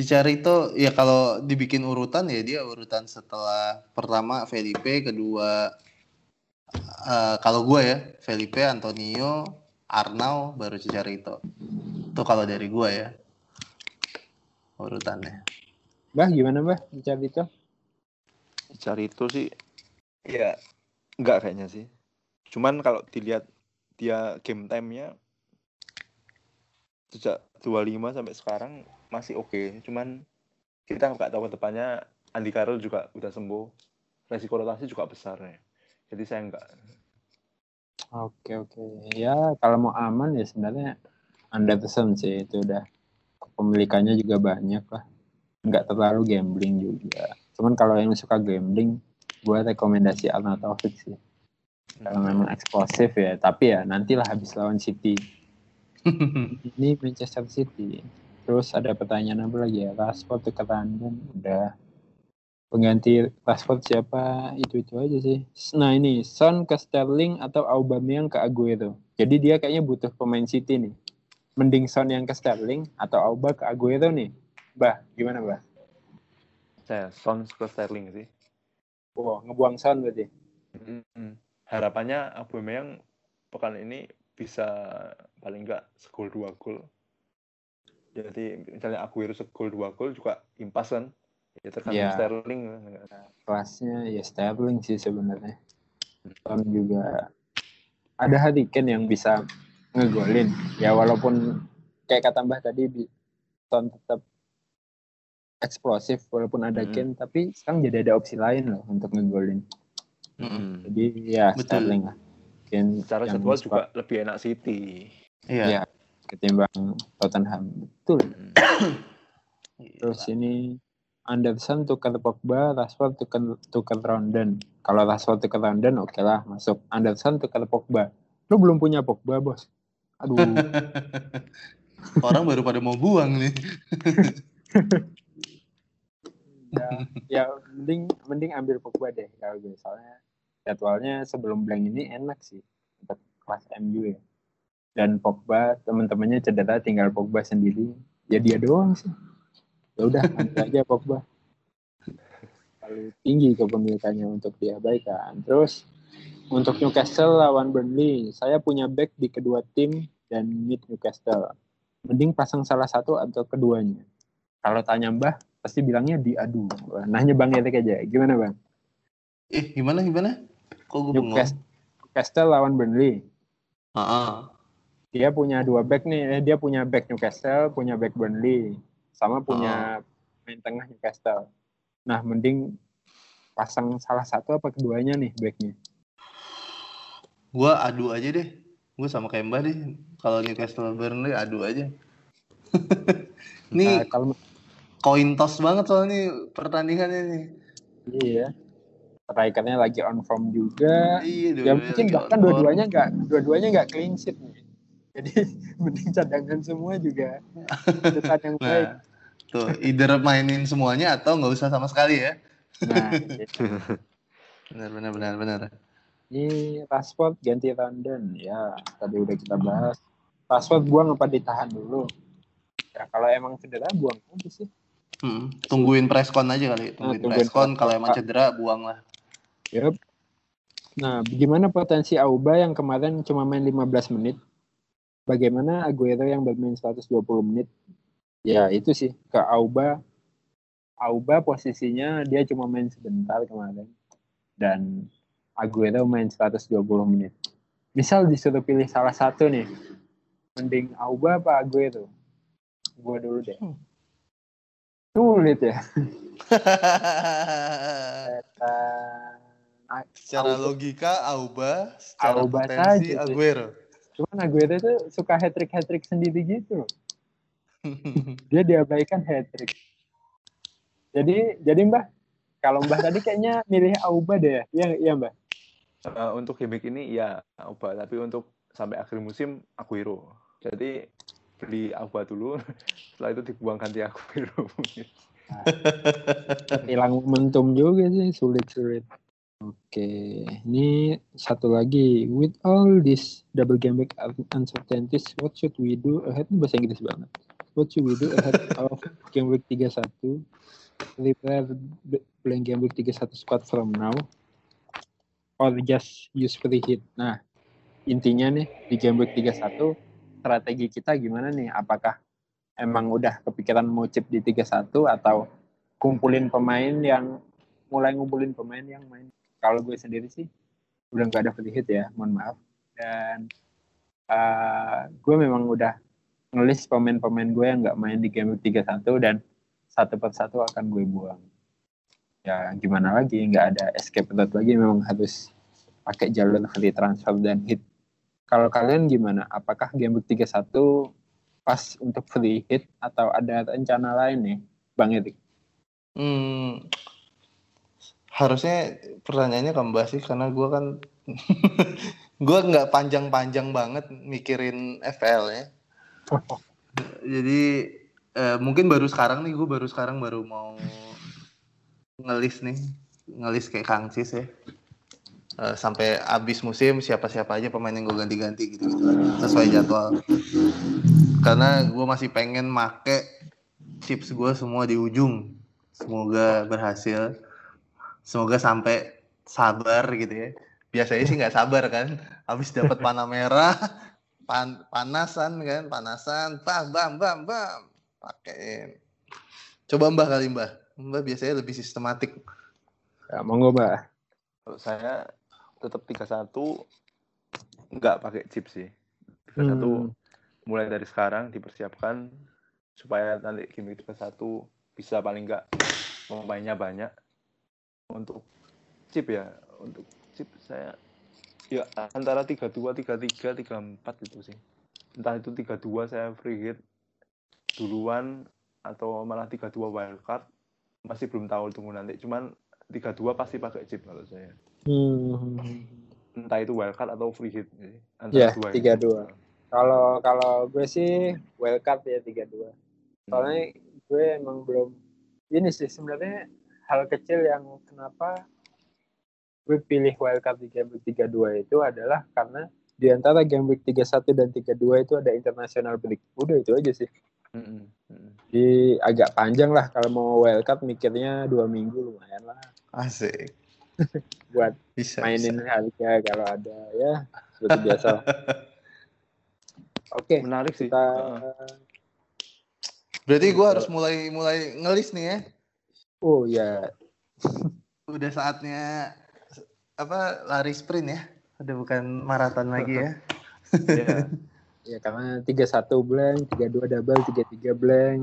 Si Carito ya kalau dibikin urutan ya dia urutan setelah pertama Felipe, kedua eh, kalau gue ya Felipe, Antonio, Arnau, baru Cicarito. Itu kalau dari gue ya urutannya. Bah gimana Bah Cicarito? cari itu sih ya enggak kayaknya sih cuman kalau dilihat dia game time-nya sejak 25 sampai sekarang masih oke cuman kita nggak tahu ke depannya Andy Carroll juga udah sembuh resiko rotasi juga besar ya jadi saya enggak Oke oke. Ya kalau mau aman ya sebenarnya Anderson sih itu udah kepemilikannya juga banyak lah. Nggak terlalu gambling juga. Cuman kalau yang suka gambling, gue rekomendasi Arnautovic sih. Kalau memang eksplosif ya, tapi ya nantilah habis lawan City. Ini Manchester City. Terus ada pertanyaan apa lagi ya? Rashford ke London udah. Pengganti Rashford siapa? Itu-itu aja sih. Nah ini, Son ke Sterling atau Aubameyang ke Aguero. Jadi dia kayaknya butuh pemain City nih. Mending Son yang ke Sterling atau Auba ke Aguero nih. Bah, gimana Bah? Saya Son ke Sterling sih. Wow, ngebuang Son berarti. Mm-mm. Harapannya Aubameyang pekan ini bisa paling enggak segol dua gol. Jadi misalnya Aguero segol dua gol juga impas kan. Ya tergantung Iya. Sterling. Kelasnya ya Sterling sih sebenarnya. Son juga ada Harry Kane yang bisa ngegolin. Ya walaupun kayak kata Mbah tadi di- Son tetap eksplosif walaupun ada Mm-mm. Kane tapi sekarang jadi ada opsi lain loh untuk ngegolin. Mm-mm. Jadi ya Betul. Sterling lah. Kane Secara yang jadwal juga lebih enak City. Iya. Iya. Ketimbang Tottenham. Betul. Mm. Terus ini Anderson tukar Pogba, Rashford tukar tukar Rondon. Kalau Rashford tukar Rondon, oke lah masuk. Anderson tukar Pogba. Lu belum punya Pogba, bos. Aduh, Orang baru pada mau buang nih. ya, ya mending mending ambil Pogba deh kalau gue. Soalnya jadwalnya sebelum blank ini enak sih untuk kelas MU ya. Dan Pogba teman-temannya cedera, tinggal Pogba sendiri. Ya dia doang sih. Ya udah, aja Pogba. Terlalu tinggi kepemilikannya untuk dia baik kan. Terus untuk Newcastle lawan Burnley, saya punya back di kedua tim dan mid Newcastle. Mending pasang salah satu atau keduanya. Kalau tanya Mbah, pasti bilangnya diadu. Nanya Bang Erik aja. Gimana Bang? Eh, gimana gimana? Kok gue? Newcastle, Newcastle lawan Burnley. Ah, ah. Dia punya dua back nih. Eh, dia punya back Newcastle, punya back Burnley. Sama punya main tengah Newcastle. Nah, mending pasang salah satu apa keduanya nih backnya. Gua adu aja deh. Gue sama kayak Mbak deh. Kalau Newcastle Burnley adu aja. Nah, Nih kalau coin toss banget soalnya pertandingannya nih. iya, strikernya lagi on form juga. Iya, Ya dua-duanya mungkin bahkan dua-duanya nggak dua-duanya nggak clean sheet nih. Jadi mending cadangan semua juga catatan yang baik. Nah, tuh either mainin semuanya atau nggak usah sama sekali ya. Nah, gitu. Benar, benar, benar, benar. ini Rashford ganti Rondon. Ya, tadi udah kita bahas. Rashford buang apa ditahan dulu? Ya kalau emang cedera buang aja sih. Hmm, tungguin preskon aja kali. Tungguin Nah, tungguin preskon. preskon. Kalau emang cedera, buang lah. Yup. Nah, bagaimana potensi Auba yang kemarin cuma main 15 menit? Bagaimana Aguero yang bermain 120 menit? Ya, itu sih. Ke Auba, Auba posisinya dia cuma main sebentar kemarin. Dan Aguero main 120 menit. Misal disuruh pilih salah satu nih. Mending Auba apa Aguero? Gua dulu deh. Sulit ya. Secara logika Auba, secara Auba potensi saja sih. Aguero. Cuman Aguero itu suka hat-trick hat-trick sendiri gitu. Dia diabaikan hat-trick. Jadi jadi Mbah, kalau Mbah tadi kayaknya milih Auba deh. Iya iya Mbah. Eh, untuk gimmick ini ya Auba, tapi untuk sampai akhir musim Aguero. Jadi beli Auba dulu, setelah itu dibuang ganti Aguero. Hilang momentum juga sih, sulit-sulit. Oke, ini satu lagi. With all this double game week uncertainties, what should we do ahead? Ini bahasa Inggris banget. What should we do ahead of game week 31? Prepare blank game week 31 squad from now? Or just use free hit? Nah, intinya nih di game week 31 strategi kita gimana nih? Apakah emang udah kepikiran mau chip di 31 atau kumpulin pemain yang mulai ngumpulin pemain yang main kalau gue sendiri sih udah nggak ada free hit ya mohon maaf. Dan uh, gue memang udah ngelis pemain-pemain gue yang nggak main di game week 31 dan satu persatu akan gue buang. Ya gimana lagi? Nggak ada escape route lagi. Memang harus pakai jalur free transfer dan hit. Kalau kalian gimana? Apakah game week 31 pas untuk free hit atau ada rencana lain nih Bang Erik? Hmm, harusnya pertanyaannya ke Mbak sih karena gue kan gue nggak panjang-panjang banget mikirin FL ya. Jadi eh, mungkin baru sekarang nih gue baru sekarang baru mau ngelis nih, ngelis kayak Kang Cis ya. Eh, sampai habis musim siapa-siapa aja pemain yang gue ganti-ganti gitu, gitu sesuai jadwal. Karena gue masih pengen make chips gue semua di ujung. Semoga berhasil. Semoga sampai sabar gitu ya. Biasanya sih nggak sabar kan. Habis dapat panah merah, pan panasan kan, panasan, bam bam bam bam, pakein. Coba Mbah kali Mbah. Mbah biasanya lebih sistematik. Ya, monggo, Mbak. Kalau saya tetap 31 nggak pakai chip sih. 31 Hmm. mulai dari sekarang dipersiapkan supaya nanti game 31 bisa paling nggak pemainnya banyak. Untuk chip ya, untuk chip saya ya antara 32, 33, 34 itu sih. Entah itu 32 saya free hit duluan atau malah 32 wildcard masih belum tahu tunggu nanti. Cuman 32 pasti pakai chip kalau saya. Hmm. Entah itu wildcard atau free hit. sih. Ya, tiga dua. Kalau kalau gue sih wildcard ya 32. Soalnya gue emang belum ini sih sebenarnya hal kecil yang kenapa gue pilih wildcard di game week 32 itu adalah karena di antara game week 31 dan 32 itu ada international break. Udah itu aja sih. Mm-mm. Jadi agak panjang lah kalau mau wildcard mikirnya dua minggu lumayan lah Asik. buat Bisa. mainin bisa. harga kalau ada ya seperti biasa. Oke, Menarik sih. kita. Berarti gue harus mulai mulai ngelis nih ya. Oh ya Udah saatnya apa lari sprint ya. Udah bukan maraton lagi ya. Iya. Ya karena 31 blank, 32 double, 33 blank.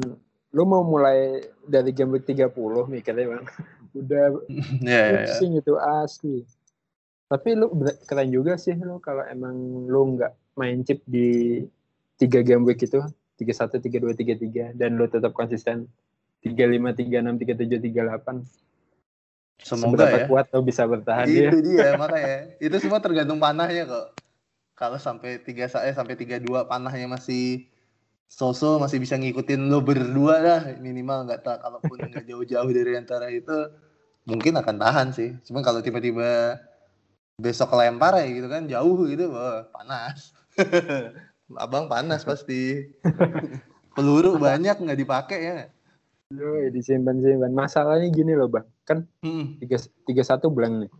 Lu mau mulai dari game week 30 mikirnya bang. Udah ya, ya, ya. pusing itu asli. Tapi lu keren juga sih lu kalau emang lu nggak main chip di tiga game week itu 31, 32, 33 dan lu tetap konsisten 35, 36, 37, 38. Semoga Seberapa ya. kuat lu bisa bertahan ya. Itu dia makanya. Itu semua tergantung panahnya kok. Kalau sampai tiga saya sampai tiga dua panahnya masih Soso masih bisa ngikutin lo berdua lah minimal nggak tak kalaupun nggak jauh-jauh dari antara itu mungkin akan tahan sih. Cuma kalau tiba-tiba besok kelempar ya gitu kan jauh gitu wah panas. Abang panas pasti. Peluru banyak nggak dipakai ya. Yoi, disimpan-simpan. Masalahnya gini loh bang, kan Hmm. tiga tiga satu blank nih.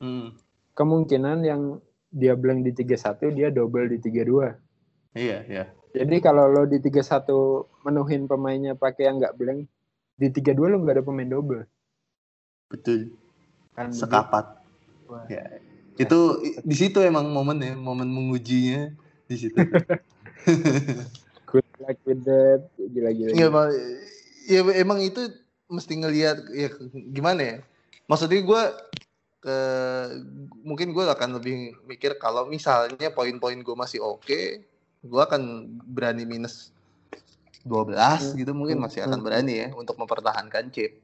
Hmm. Kemungkinan yang dia blank di 31 dia double di 32. Iya, iya. Jadi kalau lo di 31 menuhin pemainnya pakai yang nggak blank, di 32 lo nggak ada pemain double. Betul. Kan Sekapat. Wah. Ya. Itu di situ emang momen ya, momen mengujinya di situ. good luck with that. Gila-gila. Iya. Ya emang itu mesti ngelihat ya gimana ya? Maksudnya gue ke mungkin gue akan lebih mikir kalau misalnya poin-poin gue masih oke, gue akan berani minus 12 gitu mungkin masih akan berani ya untuk mempertahankan chip.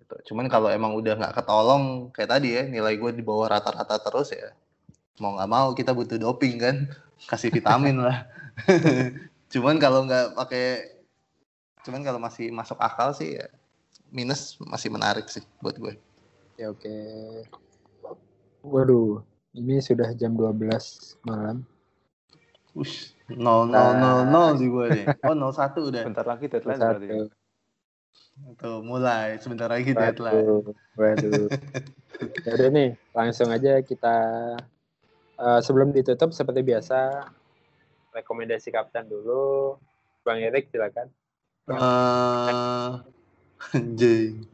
Gitu. Cuman kalau emang udah nggak ketolong kayak tadi ya nilai gue di bawah rata-rata terus ya mau nggak mau kita butuh doping kan kasih vitamin lah. Cuman kalau nggak pakai cuman kalau masih masuk akal sih ya minus masih menarik sih buat gue. Ya oke. Waduh, ini sudah jam 12 malam. Ush, nol nol nol nol di gue nih. Oh nol satu udah. Bentar lagi deadline berarti. Satu. Tuh mulai sebentar lagi deadline. Waduh, waduh. Ya udah nih, langsung aja kita eh, sebelum ditutup seperti biasa rekomendasi kapten dulu. Bang Erik silakan. Eh, anjing.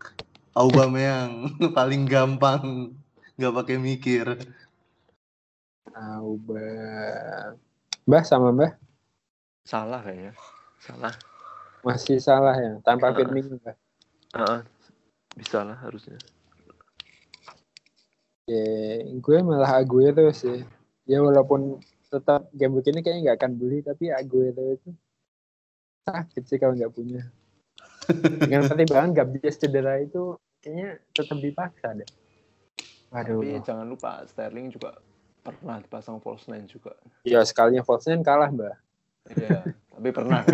Aubameyang paling gampang nggak pakai mikir. Auba. Mbah sama Mbah Salah kayaknya. Salah. masih salah ya, tanpa Firmino Mbah. Heeh. Bisa lah harusnya. Ya, gue malah Aguero sih. Ya walaupun tetap game begini kayaknya nggak akan beli, tapi Aguero itu sakit sih kalau nggak punya. Dengan pertimbangan Gabriel cedera itu kayaknya tetap dipaksa deh. Waduh. Tapi jangan lupa Sterling juga pernah dipasang false nine juga. Ya sekalinya Volkswagen kalah mbak. Iya, tapi pernah.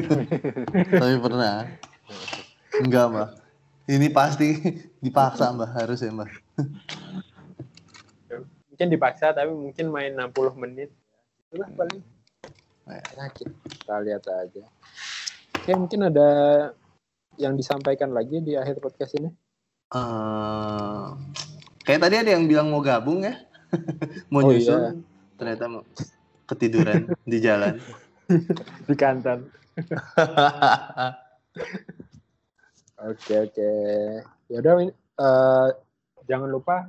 Tapi pernah. Enggak mah. Ini pasti dipaksa mbak harus ya mbak. Mungkin dipaksa tapi mungkin main 60 menit. Itulah paling. Ya. Sakit. Kita lihat aja. Oke, mungkin ada yang disampaikan lagi di akhir podcast ini. Eh, kayak tadi ada yang bilang mau gabung ya, mau Oh, nyusul, iya. ternyata mau ketiduran di jalan. Di kantor. Oke, oke. Yaudah, ini, eh, jangan lupa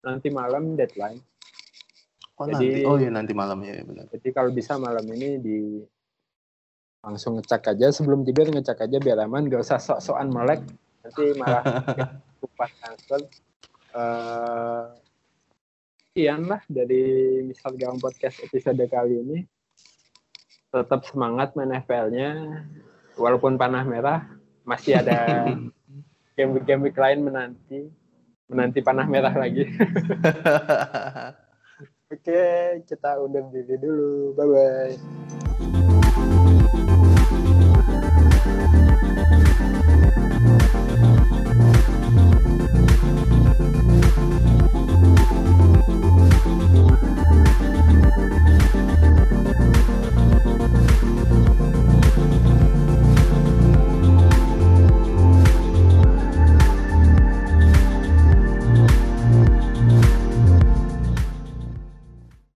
nanti malam deadline. Oh Jadi- nanti, oh iya nanti malam ya benar. Jadi kalau bisa malam ini di langsung ngecek aja sebelum tidur ngecek aja biar aman, gak usah sok-sokan melek. Nanti malah lupa transfer. Eh, sekian lah dari misal gawang podcast episode kali ini. Tetap semangat main FPL-nya, walaupun panah merah masih ada game-game lain menanti menanti panah merah lagi. Oke, kita undur diri dulu. Bye bye.